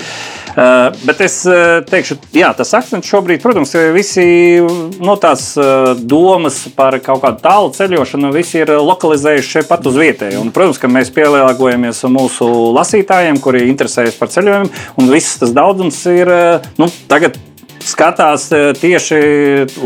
B: Bet es teikšu, jā, tas akcents šobrīd, protams, ir visi no tās ā, domas par kaut kādu tālu ceļošanu, visi ir lokalizējuši šeit pat uz vietēju. Un, protams, ka mēs pielāgojamies mūsu lasītājiem, kuri interesējas par ceļojumu, un viss tas daudzums ir ā, nu, tagad. Skatās ā, tieši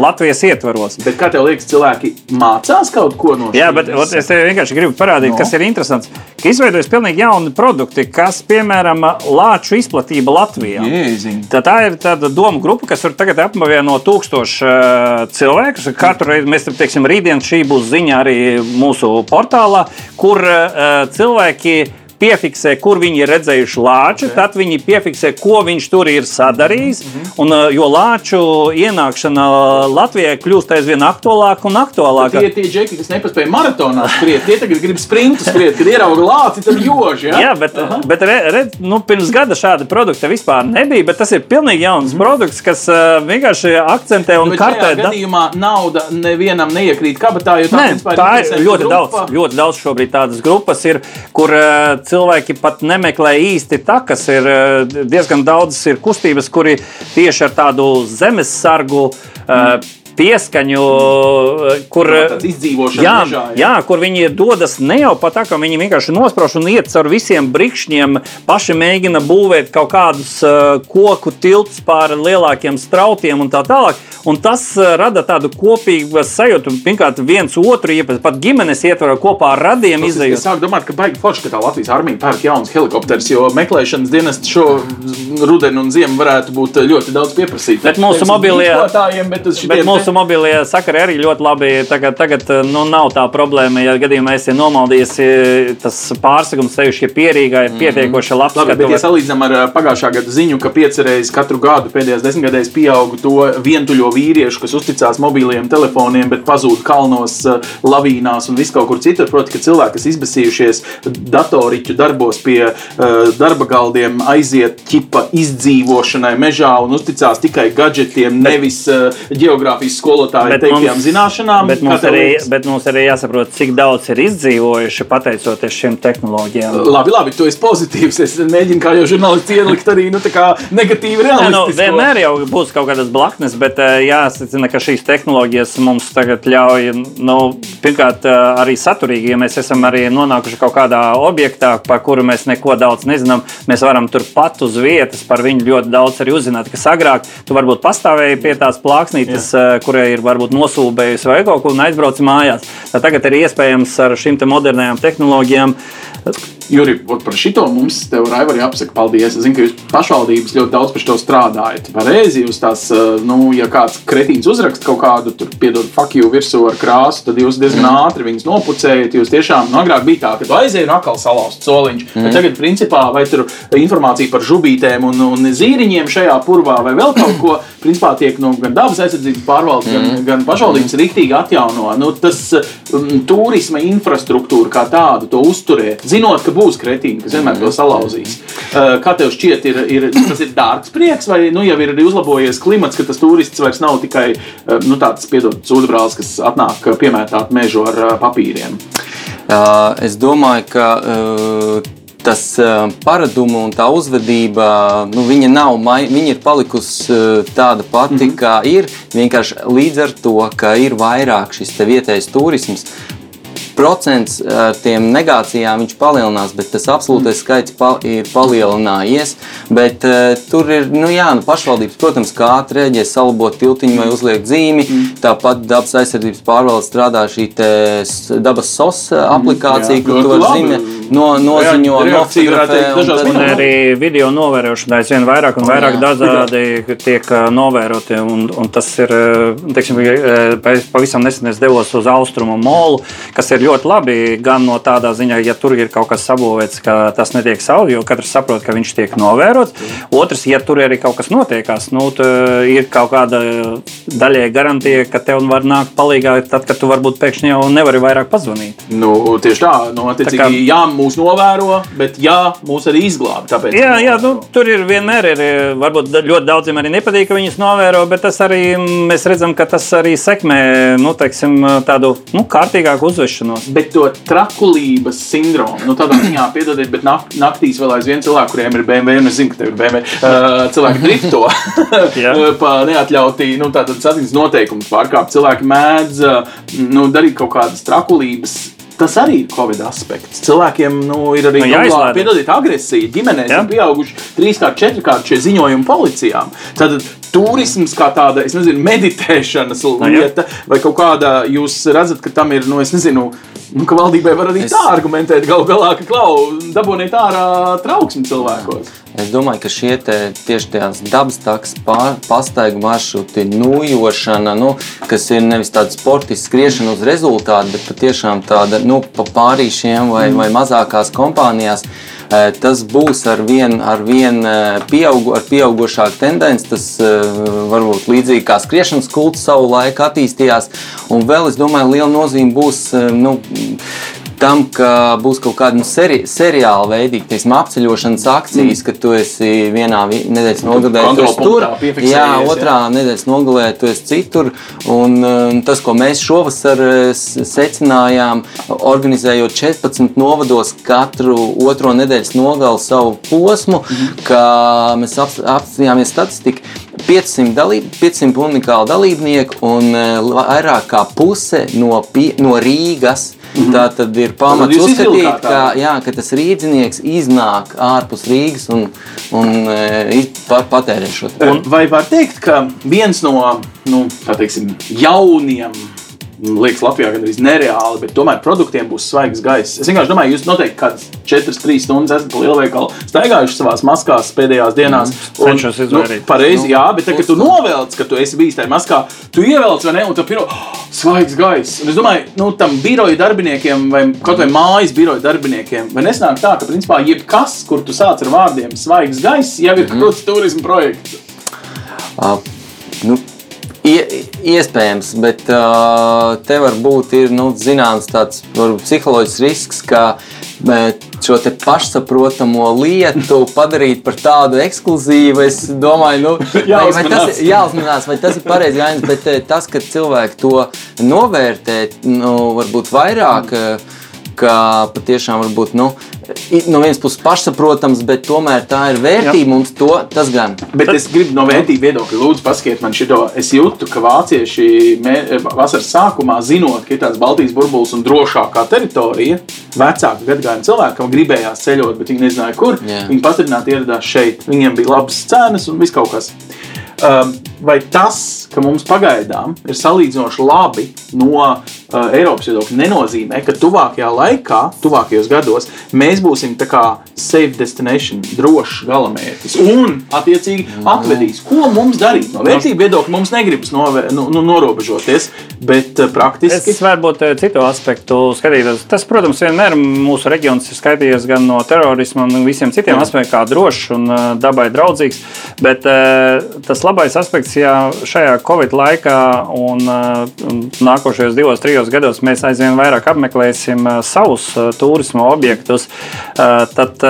B: Latvijas ietvaros.
A: Bet kā tev liekas, cilvēki mācās kaut ko no
B: Jā,
A: šīs?
B: bet ot, es vienkārši gribu parādīt,
A: No.
B: no. kas ir interesants. Ka izveidojas pilnīgi jauni produkti, kas, piemēram, lāču izplatība Latvijā.
A: Jēziņ.
B: Tā, tā ir tāda doma grupa, kas var tagad apvieno tūkstošu uh, cilvēkus. Katru reizi mēs teiksim, rītdien šī būs ziņa arī mūsu portālā, kur uh, cilvēki piefiksē, kur viņi ir redzējuši lāču, okay. tad viņi piefiksē, ko viņš tur ir sadarījis. Mm -hmm. un, jo lāču ienākšana Latvijai kļūst aizvien aktuālāka un aktuālāka.
A: Tie ir tie džeki, kas nepaspēja maratonā skriet, tie tagad grib sprintu skriet, kad ierauga lāci, tad joži. Ja?
B: Jā, bet, Aha. bet re, re, nu, pirms gada šāda produkta vispār nebija, bet tas ir pilnīgi jauns mm. produkts, kas uh, vienkārši akcentē un
A: bet
B: kartē.
A: Tādā gadījumā nauda nevienam neiekrīt kabatā, jo tā,
B: Nē, tā ir ļoti grupa. daudz. Ļoti daudz šobrīd tādas grupas ir, kur uh, cilvēki pat nemeklē īsti takas. Ir uh, diezgan daudz ir kustības, kuri tieši ar tādu zemesargu. Uh, mm pieskaņu, kur,
A: jā,
B: mežā, jā. jā, kur viņi dodas ne jau pat tā, ka viņi vienkārši nosprauž un iet caur visiem brikšņiem, paši mēģina būvēt kaut kādus uh, koku tiltus pāri lielākiem strautiem un tā tālāk. Un tas uh, rada tādu kopīgu sajūtu. Pirmkārt, viens otru, ja pat ģimenes ietvarā kopā ar radiem izējot.
A: Es sāku domāt, ka baigi forši, ka tā Latvijas armija pērk jaunas helikopterus, jo meklēšanas dienests šo rudenu un ziemu varētu būt ļoti daudz pieprasīt.
B: Bet mūsu mobilie,
A: bet
B: mūsu mūsu mobilie sakari arī ļoti labi. Tagad, tagad nu, nav tā problēma, ja gadījumā esi nomaldījies, tas pārsegums sevišķi pierīgā ir mhm. pietiekoši labs.
A: Labi, bet, var... ja salīdzinām ar pagājušā gada ziņu, ka piecreiz katru gadu pēdējās desmitgadēs pieauga to vientuļo vīriešu, kas uzticās mobiliem telefoniem, bet pazūd kalnos, lavīnās un viskaur kur citur. Proti, ka cilvēki, kas izbēsījušies datoriķu darbos pie uh, darba galdiem, aiziet ķipa izdzīvošanai mežā un uzticās tikai gadgetiem, nevis uh, geogrāfijas Latvijas skolotāju teiktajām mums, zināšanām.
B: Bet mums, arī, bet mums arī jāsaprot, cik daudz ir izdzīvojuši pateicoties šīm tehnoloģijām.
A: Labi, labi, tu esi pozitīvs. Es mēģinu kā jau žurnālists ielikt arī nu, negatīvi realistiski. Nu,
B: vienmēr jau būs kaut kādas blaknes, bet eh, jāsacina, ka šīs tehnoloģijas mums tagad ļauj, nu, pirmkārt, eh, arī saturīgi, ja mēs esam arī nonākuši kaut kādā objektā, par kuru mēs neko daudz nezinām, mēs varam turpat uz vietas par viņu ļoti daudz arī uzzināt, kas agrāk tu varbūt pastāvēji pie tās plāksnītes, Jā kurai ir varbūt nosūbējusi vai kaut ko un aizbrauc mājās. Tā tagad ir iespējams ar šīm te modernajām tehnoloģijām
A: Juri, par šito mums tev Raivar jāpasaka paldies. Es zinu, ka jūs pašvaldības ļoti daudz par to strādājat. Pareizi, jūs tās, eh, nu, ja kāds kretīns uzrakst kaut kādu, tur, piedod, fuck you virsū ar krāsu, tad jūs diezgan mm. ātri viņus nopucējat. Jūs tiešām, nu, agrāk bija tā, ka tu aizēji un atkal salauzt soliņš. Mm. Bet tagad, principā, vai tur informācija par žubītēm un, un zīriņiem šajā purvā vai vēl kaut ko, principā tiek nu, gan dabas aizsardzības pārvaldes, mm. gan, gan pašvaldības rīktīgi atjauno. Nu, tas um, turisma infrastruktūra kā tādu to uzturēt, zinot, ka būs kretīni, kas vienmēr to salauzīs. Uh, kā tev šķiet, ir, ir, tas ir dārgs prieks, vai nu, jau ir arī uzlabojies klimats, ka tas turists vairs nav tikai uh, nu, tāds piedots uzbrālis, kas atnāk piemētāt mežu ar uh, papīriem?
C: Uh, es domāju, ka uh, tas paradumu un tā uzvedība, nu, viņa nav, viņa ir palikusi tāda pati, mm -hmm. kā ir. Vienkārši līdz ar to, ka ir vairāk šis vietējais turisms, procents ar tiem negācijām viņš palielinās, bet tas absolūtais mm. skaits pa, ir palielinājies. Bet, uh, tur ir nu, jā, nu, pašvaldības, protams, kā ātri rēģē, salabot tiltiņu vai uzliekt zīmi. Mm. Tāpat dabas aizsardzības pārvalde strādā šī dabas SOS mm. aplikācija, jā, kur tu vari zīmēt no, noziņo,
B: nofotografē. Un arī video novērošanā aizvien vairāk un vairāk jā, dažādi tiek novēroti. Un, un tas ir, teiksim, pavisam nesen es devos uz Austrumu molu, kas ir ļoti labi gan no tādā ziņā, ja tur ir kaut kas sabūvēts, ka tas netiek savu, jo katrs saprot, ka viņš tiek novērots. Otrs, ja tur arī kaut kas notiekās, nu, ir kaut kāda daļai garantija, ka tev var nākt palīgā tad, kad tu varbūt pēkšņi jau nevari vairāk pazvanīt.
A: Nu, tieši tā, nu, attiecīgi, tā kā, jā, mūs novēro, bet jā, mūs arī izglābj. Tāpēc
B: jā, jā nu, tur ir vienmēr, ir, varbūt ļoti daudziem arī nepatīk, ka viņus novēro, bet tas arī mēs redzam, ka tas arī sekmē nu, teiksim, tādu nu, kārtīgāku uzvešanos.
A: Bet to trakulības sindromu, nu, tādā ziņā, piedodiet, bet nak naktīs vēl aizvien cilvēki, kuriem ir BMW, un es zinu, ka tev ir BMW, uh, cilvēki drifto pa neatļautī, nu, tātad satiksmes noteikumus pārkāpt. Cilvēki mēdz uh, nu, darīt kaut kādas trakulības Tas arī ir Covid aspekts. Cilvēkiem nu, ir arī nu, piedodiet, agresija. Ģimenēs Jā. ir pieauguši trīskārt, četrkārt šie ziņojumi policijām. Tad turisms kā tāda, es nezinu, meditēšanas lieta, vai kaut kāda, jūs redzat, ka tam ir, nu, es nezinu, nu, ka valdībai var arī es... tā argumentēt, galu galā, ka klau, dabūniet ārā trauksmi cilvēkos.
C: Es domāju, ka šie te, tieši tās dabas taks, pastaigu maršruti, nūjošana, nu, kas ir nevis tāda sportiska skriešana uz rezultātu, bet patiešām tāda nu, pa pārīšiem vai, vai mazākās kompānijās. Eh, tas būs ar vien, ar vien eh, pieaugu, ar pieaugušāku tendenci. Tas eh, varbūt līdzīgi kā skriešanas kults savu laiku attīstījās. Un vēl es domāju, liela nozīme būs. Nu, tam, ka būs kaut kāda nu, seri, seriāla veidīga, teiksim, apceļošanas akcijas, mm. ka tu esi vienā nedēļas nogalē, tu esi tur, jā, otrā jā. nedēļas nogalē, tu esi citur. Un, um, tas, ko mēs šovasar uh, secinājām, organizējot 14 novados katru otro nedēļas nogali savu posmu, mm. ka mēs apstājāmies statistiku. 500, dalīb, 500 unikāli dalībnieki un uh, vairāk kā puse no, no Rīgas -hmm. Tā tad ir pamats uzskatīt, ka, jā, ka tas rīznieks iznāk ārpus Rīgas un, un e, patērē šo
A: te. Vai var teikt, ka viens no nu, teiksim, jauniem liekas Latvijā gandrīz nereāli, bet tomēr produktiem būs svaigs gaiss. Es vienkārši domāju, jūs noteikti kādas 4-3 stundas esat pa lielveikalu staigājuši savās maskās pēdējās dienās.
B: Mm, un, nu,
A: pareizi, nu, jā, bet tad, kad tu novelc, ka tu esi bijis tajā maskā, tu ievelc vai ne, un tu pirmo oh, svaigs gaiss. Un es domāju, nu, tam biroja darbiniekiem vai kaut vai mājas biroja darbiniekiem, vai nesnāk tā, ka principā jebkas, kur tu sāc ar vārdiem svaigs gaiss, jau ir mm -hmm. krūts turismu projekts.
C: Uh, nu, Ie, iespējams, bet uh, te var būt ir, nu, zināms tāds varbūt, psiholoģisks risks, ka šo pašsaprotamo lietu padarīt par tādu ekskluzīvu. Es domāju, nu, vai, vai tas, jāuzmanās, vai tas ir pareizi gājiens, bet tas, ka cilvēki to novērtē, nu, varbūt vairāk. Ka patiešām varbūt nu, no vienas puses pašsaprotams, bet tomēr tā ir vērtība mums to, tas gan.
A: Bet es gribu no vērtību viedokļa, lūdzu, paskiet man šo. Es jūtu, ka vācieši mē, vasaras sākumā, zinot, ka ir tāds Baltijas burbulis un drošākā teritorija, vecāku gadagājumu cilvēkam gribējās ceļot, bet viņi nezināja, kur. Jā. Viņi pastiprināti ieradās šeit. Viņiem bija labas cenas un viss kaut kas. Um, vai tas, ka mums pagaidām ir salīdzinoši labi no uh, Eiropas viedokļa, nenozīmē, ka tuvākajā laikā, tuvākajos gados, mēs būsim tā kā safe destination, drošs galamērķis un, attiecīgi, atvedīs, ko mums darīt. No vērtību viedokļa mums negribas nove, nu, nu, norobežoties, bet uh, praktiski.
B: Es varbūt uh, citu aspektu skatītos. Tas, protams, vienmēr mūsu reģions ir skaitījies gan no terorisma un visiem citiem Jā. aspektiem, kā drošs un uh, dabai draudzīgs, bet uh, tas labais aspekts, ja šajā Covid laikā un nākošajos divos, trijos gados mēs aizvien vairāk apmeklēsim savus turisma objektus, tad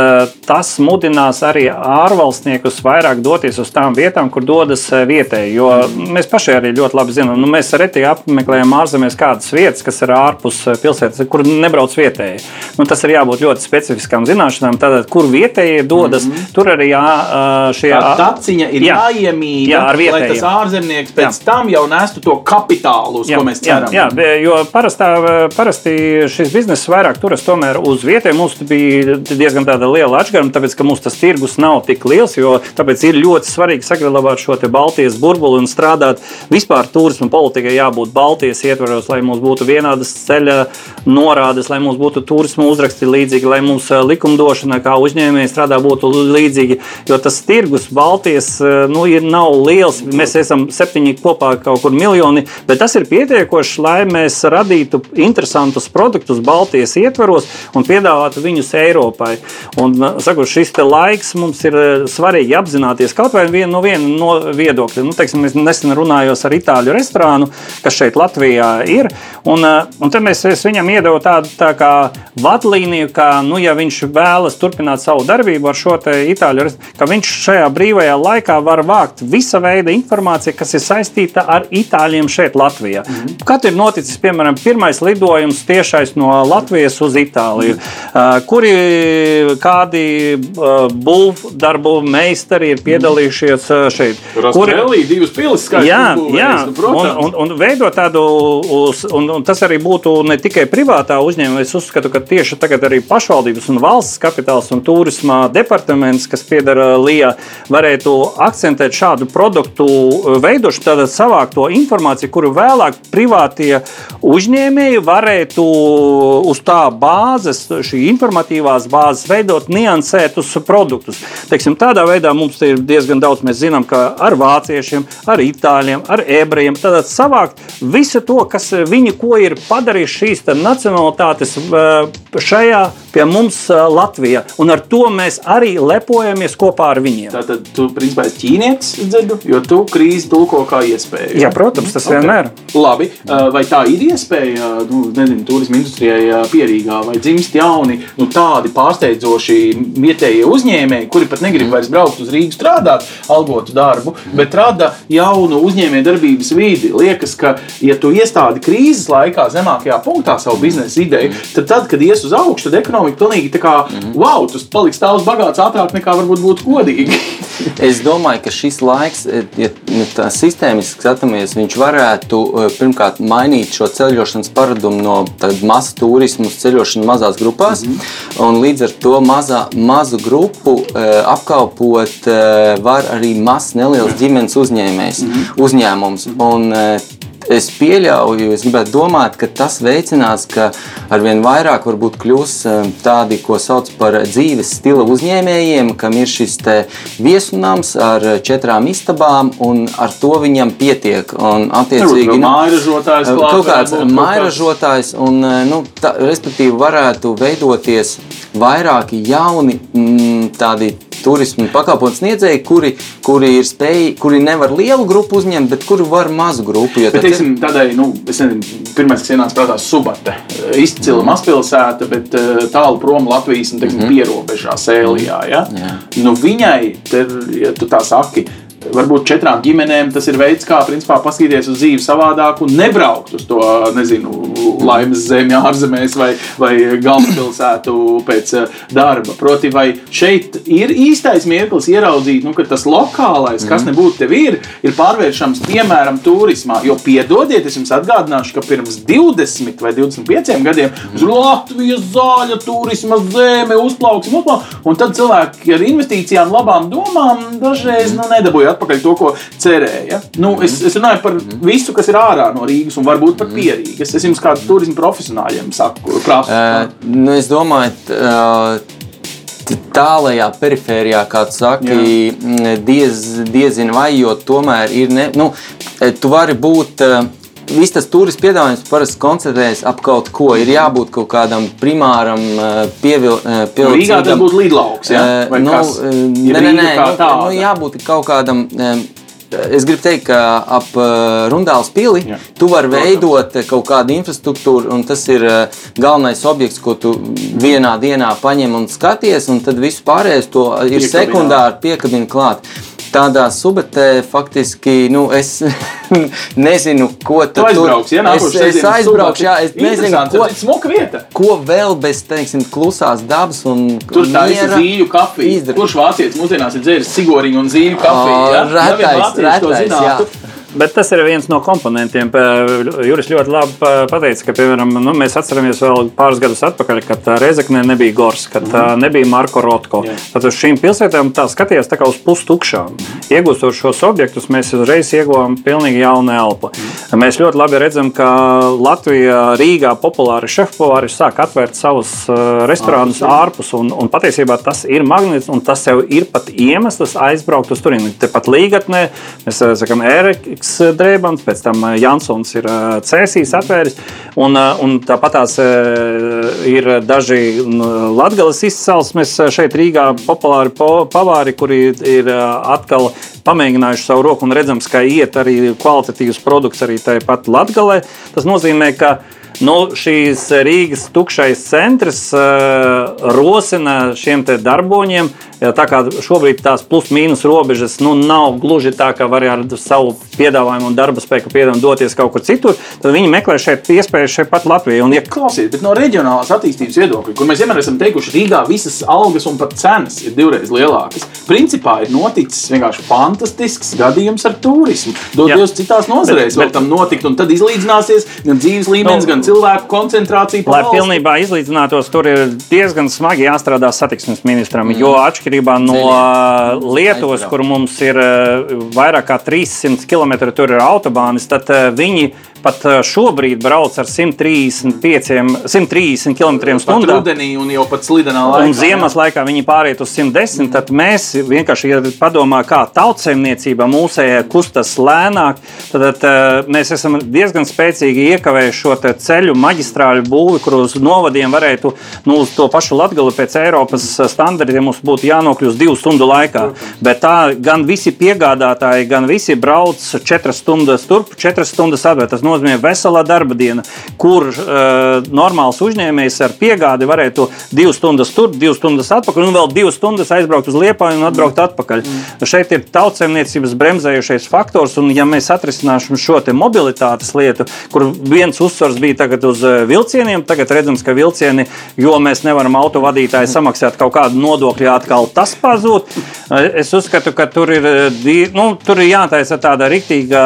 B: tas mudinās arī ārvalstniekus vairāk doties uz tām vietām, kur dodas vietēji. Jo mēs paši arī ļoti labi zinām, nu, mēs reti apmeklējam ārzemēs kādas vietas, kas ir ārpus pilsētas, kur nebrauc vietēji. Nu, tas ir jābūt ļoti specifiskām zināšanām, tātad, kur vietējie dodas, mm -hmm. tur arī jā, šie
A: taciņa ir jā, jāiemīļ. Jā. Lai tas ārzemnieks pēc jā. tam jau nestu to kapitālu, uz jā, ko mēs ceram.
B: Jā, jā jo parastā, parasti šis bizness vairāk turas tomēr uz vietiem. Mums bija diezgan liela atšķirība, tāpēc ka mums tas tirgus nav tik liels. Tāpēc ir ļoti svarīgi saglabāt šo Baltijas burbuli un strādāt vispār turismu politikai jābūt Baltijas ietvaros, lai mums būtu vienādas ceļa norādes, lai mums būtu turismu uzraksti līdzīgi, lai mums likumdošana kā uzņēmēji strādā būtu līdzīgi. Jo tas tirgus Baltijas nu, ir nav liels. Mēs esam septiņi kopā kaut kur miljoni, bet tas ir pietiekoši, lai mēs radītu interesantus produktus Baltijas ietvaros un piedāvātu viņus Eiropai. Un, saku, šis laiks mums ir eh, svarīgi apzināties kaut vai vienu no viena no viedokļa. Nu, teiksim, es nesen runāju ar itāļu restorānu, kas šeit Latvijā ir. Un, eh, un tad mēs, viņam iedevu tādu tā kā vadlīniju, ka, nu, ja viņš vēlas turpināt savu darbību ar šo itāļu restorānu, ka viņš šajā brīvajā laikā var vākt visa veida informācija, kas ir saistīta ar itāļiem šeit, Latvijā. Mm -hmm. Kad ir noticis, piemēram, pirmais lidojums tiešais no Latvijas uz Itāliju, mm -hmm. kuri kādi būvdarbu meistari ir piedalījušies šeit?
A: Kuri ir divas pilsētas,
B: jā, jā. Nu, un, un, un veidot tādu, uz, un, un tas arī būtu ne tikai privātā uzņēmuma. Es uzskatu, ka tieši tagad arī pašvaldības un valsts kapitāls un turisma departaments, kas piedara LIA, varētu akcentēt šādu produktu veidošanu, tātad savākt to informāciju, kuru vēlāk privātie uzņēmēji varētu uz tā bāzes, šī informatīvās bāzes veidot niansētus produktus. Teiksim, tādā veidā mums ir diezgan daudz, mēs zinām, ka ar vāciešiem, ar itāļiem, ar ebrejiem, tad savākt visu to, kas viņi ko ir padarījuši šīs nacionalitātes šajā pie mums Latvijā. Un ar to mēs arī lepojamies kopā ar viņiem.
A: Tātad tu principā esi ķīnietis, dzirdu, jo tu krīzi tulko kā iespēju.
B: Jā, protams, tas okay. vienmēr.
A: Labi, vai tā ir iespēja, nu, nezinu, turismu industrijai pierīgā, vai dzimst jauni, nu, tādi pārsteidzoši vietējie uzņēmēji, kuri pat negrib vairs braukt uz Rīgu strādāt, algotu darbu, bet rada jaunu uzņēmēju darbības vidi. Liekas, ka, ja tu iestādi krīzes laikā zemākajā punktā savu biznesa ideju, tad, tad kad ies uz augšu, tad ekonomika pilnīgi tā kā, mm. wow, tas paliks tāds bagāts ātrāk nekā varbūt būtu godīgi.
C: es domāju, ka šis laiks, ja nu, tā sistēmiski skatāmies, viņš varētu eh, pirmkārt mainīt šo ceļošanas paradumu no masu turismu uz ceļošanu mazās grupās. Mm -hmm. Un līdz ar to mazā, mazu grupu eh, apkalpot var arī mazs, neliels ģimenes uzņēmējs, mm -hmm. uzņēmums. Un, es pieļauju, es gribētu domāt, ka tas veicinās, ka arvien vairāk varbūt kļūs eh, tādi, ko sauc par dzīves stila uzņēmējiem, kam ir šis viesunams ar četrām istabām, un ar to viņam pietiek. Un,
A: attiecīgi, nu,
C: mājražotājs, klāt, kaut kāds mājražotājs, un, eh, nu, tā, respektīvi, varētu veidoties vairāki jauni m, tādi turismu pakalpojumu sniedzēji, kuri, kuri ir spēji, kuri nevar lielu grupu uzņemt, bet kuri var mazu grupu.
A: Bet, teiksim, tādai, nu, nezinu, pirmais, kas ienāca prātā, Subate. Izcila mm. mazpilsēta, bet eh, tālu prom Latvijas un, teiksim, mm pierobežā Sēlijā. Ja? Yeah. Nu, viņai, ter, ja tu tā saki, varbūt četrām ģimenēm tas ir veids, kā principā, paskatīties uz dzīvi savādāk un nebraukt uz to nezinu, laimes zemi ārzemēs vai, vai galvaspilsētu pēc eh, darba. Proti, vai šeit ir īstais mirklis ieraudzīt, nu, ka tas lokālais, kas mhm. nebūtu tev ir, ir pārvēršams piemēram turismā. Jo piedodiet, es jums atgādināšu, ka pirms 20 vai 25 gadiem uz Latvijas zāļa turisma zeme uzplauksim, uzplauksim, un tad cilvēki ar investīcijām, labām domām dažreiz nu, nedabūja atpakaļ to, ko cerēja. Nu, es, es runāju par visu, kas ir ārā no Rīgas un varbūt par pierīgas. Es jums kādu turismu profesionāļiem saku, prasu. Uh,
C: nu, es domāju, uh, tālajā perifērijā, kā tu saki, diez, diezin vai, jo tomēr ir, ne, nu, tu vari būt. Viss tas turisms piedāvājums parasti koncentrējas ap kaut ko. Ir jābūt kaut kādam primāram pievilcējam.
A: Nu, Rīgā tas būtu līdlauks, ja?
C: Vai nu, nē, nē, nē, nu, nu, jābūt kaut kādam Es gribu teikt, ka ap Runālas pili Jā. tu vari veidot kaut kādu infrastruktūru, un tas ir galvenais objekts, ko tu vienā dienā paņem un skaties, un tad viss pārējais to ir sekundāri piekabina klāt tādā subetē faktiski nu, es nezinu, ko tu
A: tur ja,
C: es, es aizbraukšu. Jā, es nezinu,
A: ko, smuka vieta.
C: ko vēl bez teiksim, klusās dabas un
A: tur tā ir zīļu kafija. Izdara. Kurš vācietis mūsdienās ir dzēris sigoriņu un zīļu kafiju?
C: Ja? Retais, retais, jā.
B: Bet tas ir viens no komponentiem. Juris ļoti labi pateica, ka, piemēram, nu, mēs atceramies vēl pāris gadus atpakaļ, kad Reizekne nebija Gors, kad mm. nebija Marko Rotko. Jā. Tad uz šīm pilsētām tā skatījās tā kā uz pustukšām. Iegūstot šos objektus, mēs uzreiz ieguvām pilnīgi jaunu elpu. Mm. Mēs ļoti labi redzam, ka Latvijā, Rīgā populāri šefpavāri sāk atvērt savus uh, restorānus ārpus, un, un patiesībā tas ir magnēts, un tas jau ir pat iemesls aizbraukt uz turieni. Tepat līgatnē mēs sakām, ērek Feliks eh, Drēbans, pēc tam eh, Jansons ir eh, Cēsīs atvēris. Un, un tāpat tās ir daži latgales izcelsmes šeit Rīgā populāri pavāri, kuri ir atkal pamēģinājuši savu roku un redzams, ka iet arī kvalitatīvs produkts arī tāpat Latgalē. Tas nozīmē, ka Nu, šīs Rīgas tukšais centrs uh, rosina šiem darboņiem tā kā šobrīd tās plus-mínus robežas nu, nav gluži tā, ka var ar savu piedāvājumu un darba spēku piedāvājumu doties kaut kur citur, tad viņi meklē šeit iespējas šeit pat Latvijā. Un, ja...
A: Klausies, bet no reģionālās attīstības viedokļa, kur mēs vienmēr esam teikuši, Rīgā visas algas un pat cenas ir divreiz lielākas. Principā ir noticis vienkārši fantastisks gadījums ar turismu. Doties citās nozarēs, vēl tam notikt, un tad izlīdzināsies gan dzīves līmenis, nu, gan cilvēku koncentrācija.
B: Lai pilnībā izlīdzinātos, tur ir diezgan smagi jāstrādā satiksmes ministram, mm. jo atšķirībā no Dziļi. Lietuvas, kur mums ir vairāk kā 300 km, tur ir autobānis, tad viņi pat uh, šobrīd brauc ar 135, 130 km/h.
A: Rudenī un jau pat slidenā laikā.
B: Un ziemas laikā viņi pāriet uz 110. Mm. Tad mēs vienkārši ja padomājam, kā tautsēmniecība mūsējā kustas lēnāk. Tad, tad uh, mēs esam diezgan spēcīgi iekavējuši šo ceļu maģistrāļu būvi, kur uz novadiem varētu nu, uz to pašu latgali pēc Eiropas standartiem mums būtu jānokļūst divu stundu laikā. Bet tā gan visi piegādātāji, gan visi brauc četras stundas turp, četras stundas atpakaļ. Nozīmē vesela darba diena, kur uh, normāls uzņēmējs ar piegādi varētu divas stundas tur, divas stundas atpakaļ, un vēl divas stundas aizbraukt uz Liepāju un atbraukt atpakaļ. Mm. Šeit ir tautsēmniecības bremzējušais faktors, un ja mēs atrisināsim šo mobilitātes lietu, kur viens uzsvars bija uz vilcieniem, tagad redzams, ka vilcieni, jo mēs nevaram autovadītāji samaksāt kaut kādu nodokļu, atkal tas pazūd. Es uzskatu, ka tur ir, nu, tur ir jātaisa tāda riktīga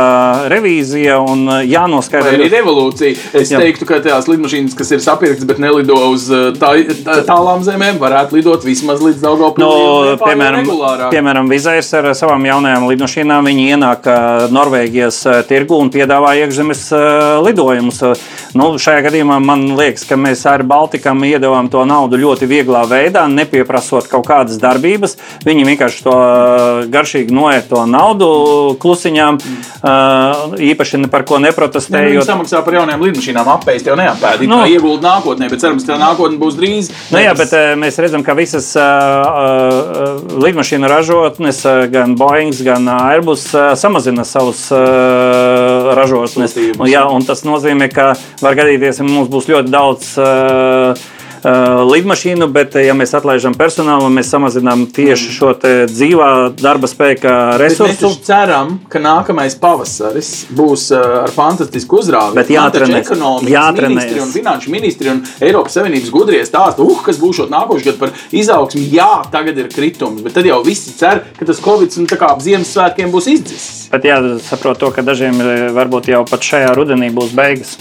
B: revīzija un jānoskaidro.
A: Tā ir revolūcija. Es Jā. teiktu, ka tās lidmašīnas, kas ir sapirktas, bet nelido uz tā, tā, tālām zemēm, varētu lidot vismaz līdz Daugavpilī.
B: No, piemēram, piemēram Vizairs ar savām jaunajām lidmašīnām, viņi ienāk Norvēģijas tirgu un piedāvā iekšzemes lidojumus. Nu, šajā gadījumā man liekas, ka mēs ar Baltikam iedavām to naudu ļoti vieglā veidā, nepieprasot kaut kādas darbības. Viņi vienkārši to garšīgi noiet to naudu klusiņām, īpaši par ko neprotestējot.
A: Ja, nu, viņi samaksā par jaunajām lidmašīnām, apēst jau neapēdīt. Nu, iegulda nākotnē, bet cerams, ka tā nākotne būs drīz.
B: Nu, jā, bet mēs redzam, ka visas uh, lidmašīnu ražotnes, gan Boeing, gan Airbus, uh, samazina savus uh, ražotnes. Un, jā, un tas nozīmē, ka var gadīties, ka mums būs ļoti daudz. Uh, uh, lidmašīnu, bet, ja mēs atlaižam personālu, mēs samazinām tieši šo dzīvā darba spēka resursu.
A: Mēs ceram, ka nākamais pavasaris būs uh, ar fantastisku uzrāvienu.
B: Bet jātrenē,
A: jātrenē. Ministri un finanšu ministri un Eiropas Savienības gudrie stāsta, uh, kas būs nākošais gads par izaugsmu. Jā, tagad ir kritums, bet tad jau visi cer, ka tas Covid un ap Ziemassvētkiem būs izdzisis.
B: Bet jāsaprot to, ka dažiem varbūt jau pat šajā rudenī būs beigas.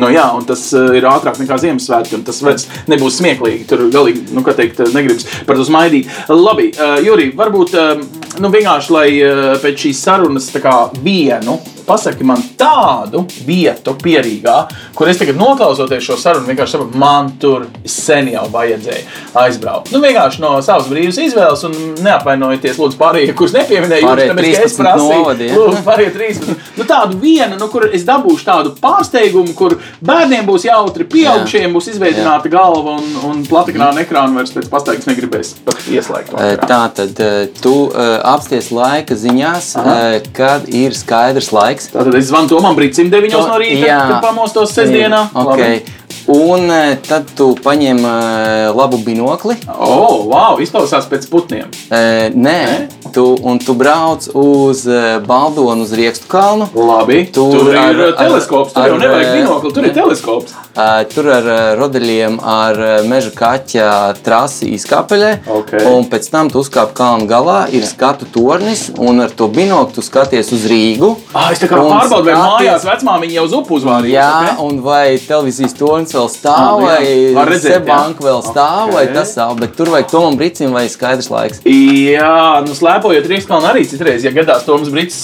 A: Nu, jā, un tas uh, ir ātrāk nekā Ziemassvētki, un tas vairs nebūs smieklīgi. Tur galīgi, nu, kā teikt, negribas par to smaidīt. Labi, uh, Jurī, varbūt uh, nu, vienkārši, lai uh, pēc šīs sarunas kā, vienu pasaki man tādu vietu pierīgā, kur es tagad noklausoties šo sarunu, vienkārši saprotu, man tur sen jau vajadzēja aizbraukt. Nu, vienkārši no savas brīvas izvēles, un neapvainojieties, lūdzu, pārējie, kurus nepieminēju,
C: pārējie tāpēc, ka es prasīju,
A: lūdzu, pārējie 13. Nu, tādu vienu, nu, kur es dabūšu tādu pārsteigumu, kur bērniem būs jautri, pieaugušiem būs izveidināta galva un, un platakrāna ekrāna vairs pēc pastaigas negribēs ieslēgt.
C: Tā tad tu apsties laika ziņās, Aha. kad ir skaidrs laiks laiks.
A: Tātad es zvanu Tomam Brīsīm 9 to, no rīta, jā, kad pamostos sestdienā.
C: Okay. Un e, tad tu paņem e, labu binokli.
A: Oh, wow! Izklausās pēc putniem.
C: E, nē, nē? Tu, un tu brauc uz Baldonu, uz Riekstu kalnu.
A: Labi. Tur, tur ar, ir teleskops. Tur ar, jau nevajag binokli, tur ne? ir teleskops.
C: Tur ar rodeļiem, ar meža kaķa trasi izkāpeļē. Okay. Un pēc tam tu uzkāp kalnu galā, ir skatu tornis, un ar to binokli tu skaties uz Rīgu.
A: Ah, es tā kā pārbaudu, vai mājās vecmāmiņa jau uz upu uzvārīja.
C: Jā, okay? un vai televīzijas tornis vēl stāv, vai Sebanka vēl stāv, okay. vai tas stāv, bet tur vajag Tomam Bricim vai skaidrs laiks.
A: Jā, nu slēpojot Rīgskalnu arī citreiz, ja gadās Toms Brits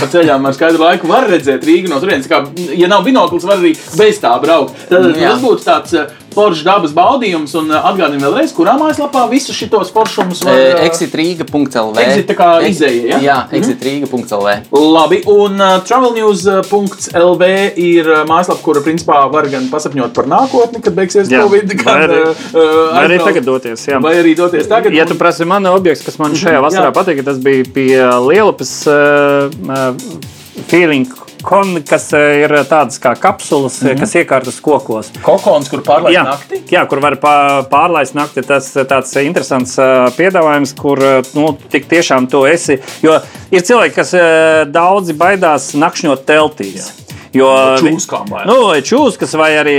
A: pa ceļām ar skaidru laiku, var redzēt Rīgu no turienes. Ja nav binoklis, var arī bez tā braukt. Tad, tas būtu tāds foršs dabas baudījums. Un atgādini vēlreiz, kurā mājaslapā visus šos foršumus var
C: uh, exitrīga.lv.
A: Exit tā kā izēja, ja?
C: Jā, exitrīga.lv.
A: Labi, un uh, travelnews.lv ir mājaslapa, kura principā var gan pasapņot par nākotni, kad beigsies jā, Covid, gan
B: vai arī, uh, vai arī tagad doties. Jā.
A: Vai arī doties tagad.
B: Ja un... tu prasi man objekts, kas man šajā vasarā patīk, tas bija pie Lielupes uh, uh, feeling kon, kas eh, ir tādas kā kapsulas, mm -hmm. kas iekārtas kokos.
A: Kokons, kur pārlaist jā, nakti?
B: Jā, kur var pārlaist nakti. Tas ir tāds interesants piedāvājums, kur nu, tik tiešām to esi. Jo ir cilvēki, kas daudzi baidās nakšņot teltīs. Jā. Jo,
A: čūskām vai?
B: Nu, vai čūskas, vai arī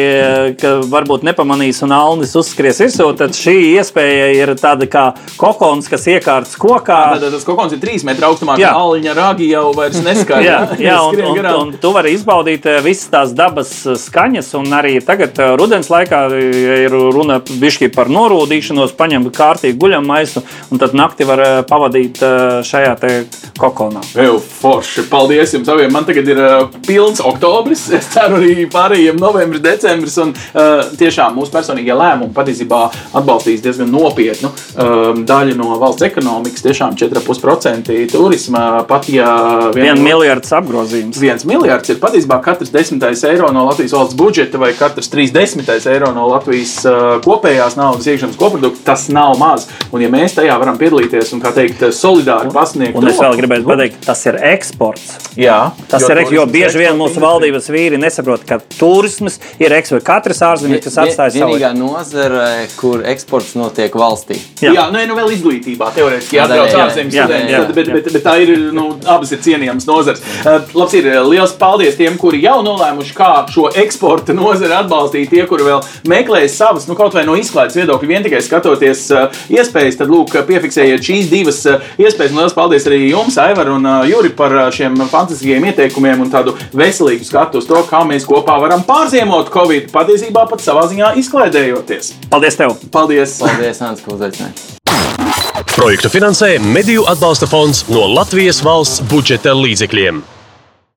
B: varbūt nepamanīs un alnis uzskries virsū, tad šī iespēja ir tāda kā kokons, kas iekārts kokā.
A: Tad, tas kokons ir 3 metru augstumā, kā aliņa ragi jau vairs neskaidrs. jā,
B: jā un, un, un, un tu vari izbaudīt eh, visas tās dabas eh, skaņas, un arī tagad eh, rudens laikā ir runa bišķi par norūdīšanos, paņem kārtīgi guļam maisu, un tad nakti var pavadīt šajā te kokonā.
A: Eju, forši, paldies jums abiem. Man tagad ir pilns oktobrs oktobris, es ceru arī pārējiem novembris, decembris. Un uh, tiešām mūsu personīgie lēmumi patiesībā atbalstīs diezgan nopietnu um, daļu no valsts ekonomikas. Tiešām 4,5% turisma pat ja
B: viena miljards apgrozījums.
A: Viens miljards ir patiesībā katrs desmitais eiro no Latvijas valsts budžeta vai katrs trīsdesmitais eiro no Latvijas uh, kopējās naudas iekšzemes koprodukta. Tas nav maz. Un ja mēs tajā varam piedalīties un, kā teikt, solidāri pasniegt,
B: un es vēl gribētu pateikt, tas ir eksports.
A: Jā,
B: tas ir eksports, jo bieži vien mūsu valdības vīri nesaprot, ka turisms ir eksports. Katrs ārzemnieks, kas atstāja
C: savu vienīgā nozare, kur eksports notiek valstī.
A: Jā, jā nu, nu vēl izglītībā teorētiski jāatbrauc ārzemēs studenti, bet, bet, bet tā ir, nu, abas ir cienījamas nozares. Uh, labs ir, liels paldies tiem, kuri jau nolēmuši, kā šo eksporta nozari atbalstīt. Tie, kuri vēl meklēs savas, nu, kaut vai no izklaides viedokļa, vien tikai skatoties uh, iespējas, tad, lūk, piefiksējiet šīs divas uh, iespējas. Un liels paldies arī jums, Aivar un uh, Juri, par uh, šiem fantastiskajiem ieteikumiem un tādu veselīgu skatu uz to, kā mēs kopā varam pārziemot Covid, patiesībā pat savā ziņā izklaidējoties.
B: Paldies tev!
A: Paldies!
C: Paldies, Ants, ka uzaicināji!
D: Projektu finansē Mediju atbalsta fonds no Latvijas valsts budžeta līdzekļiem.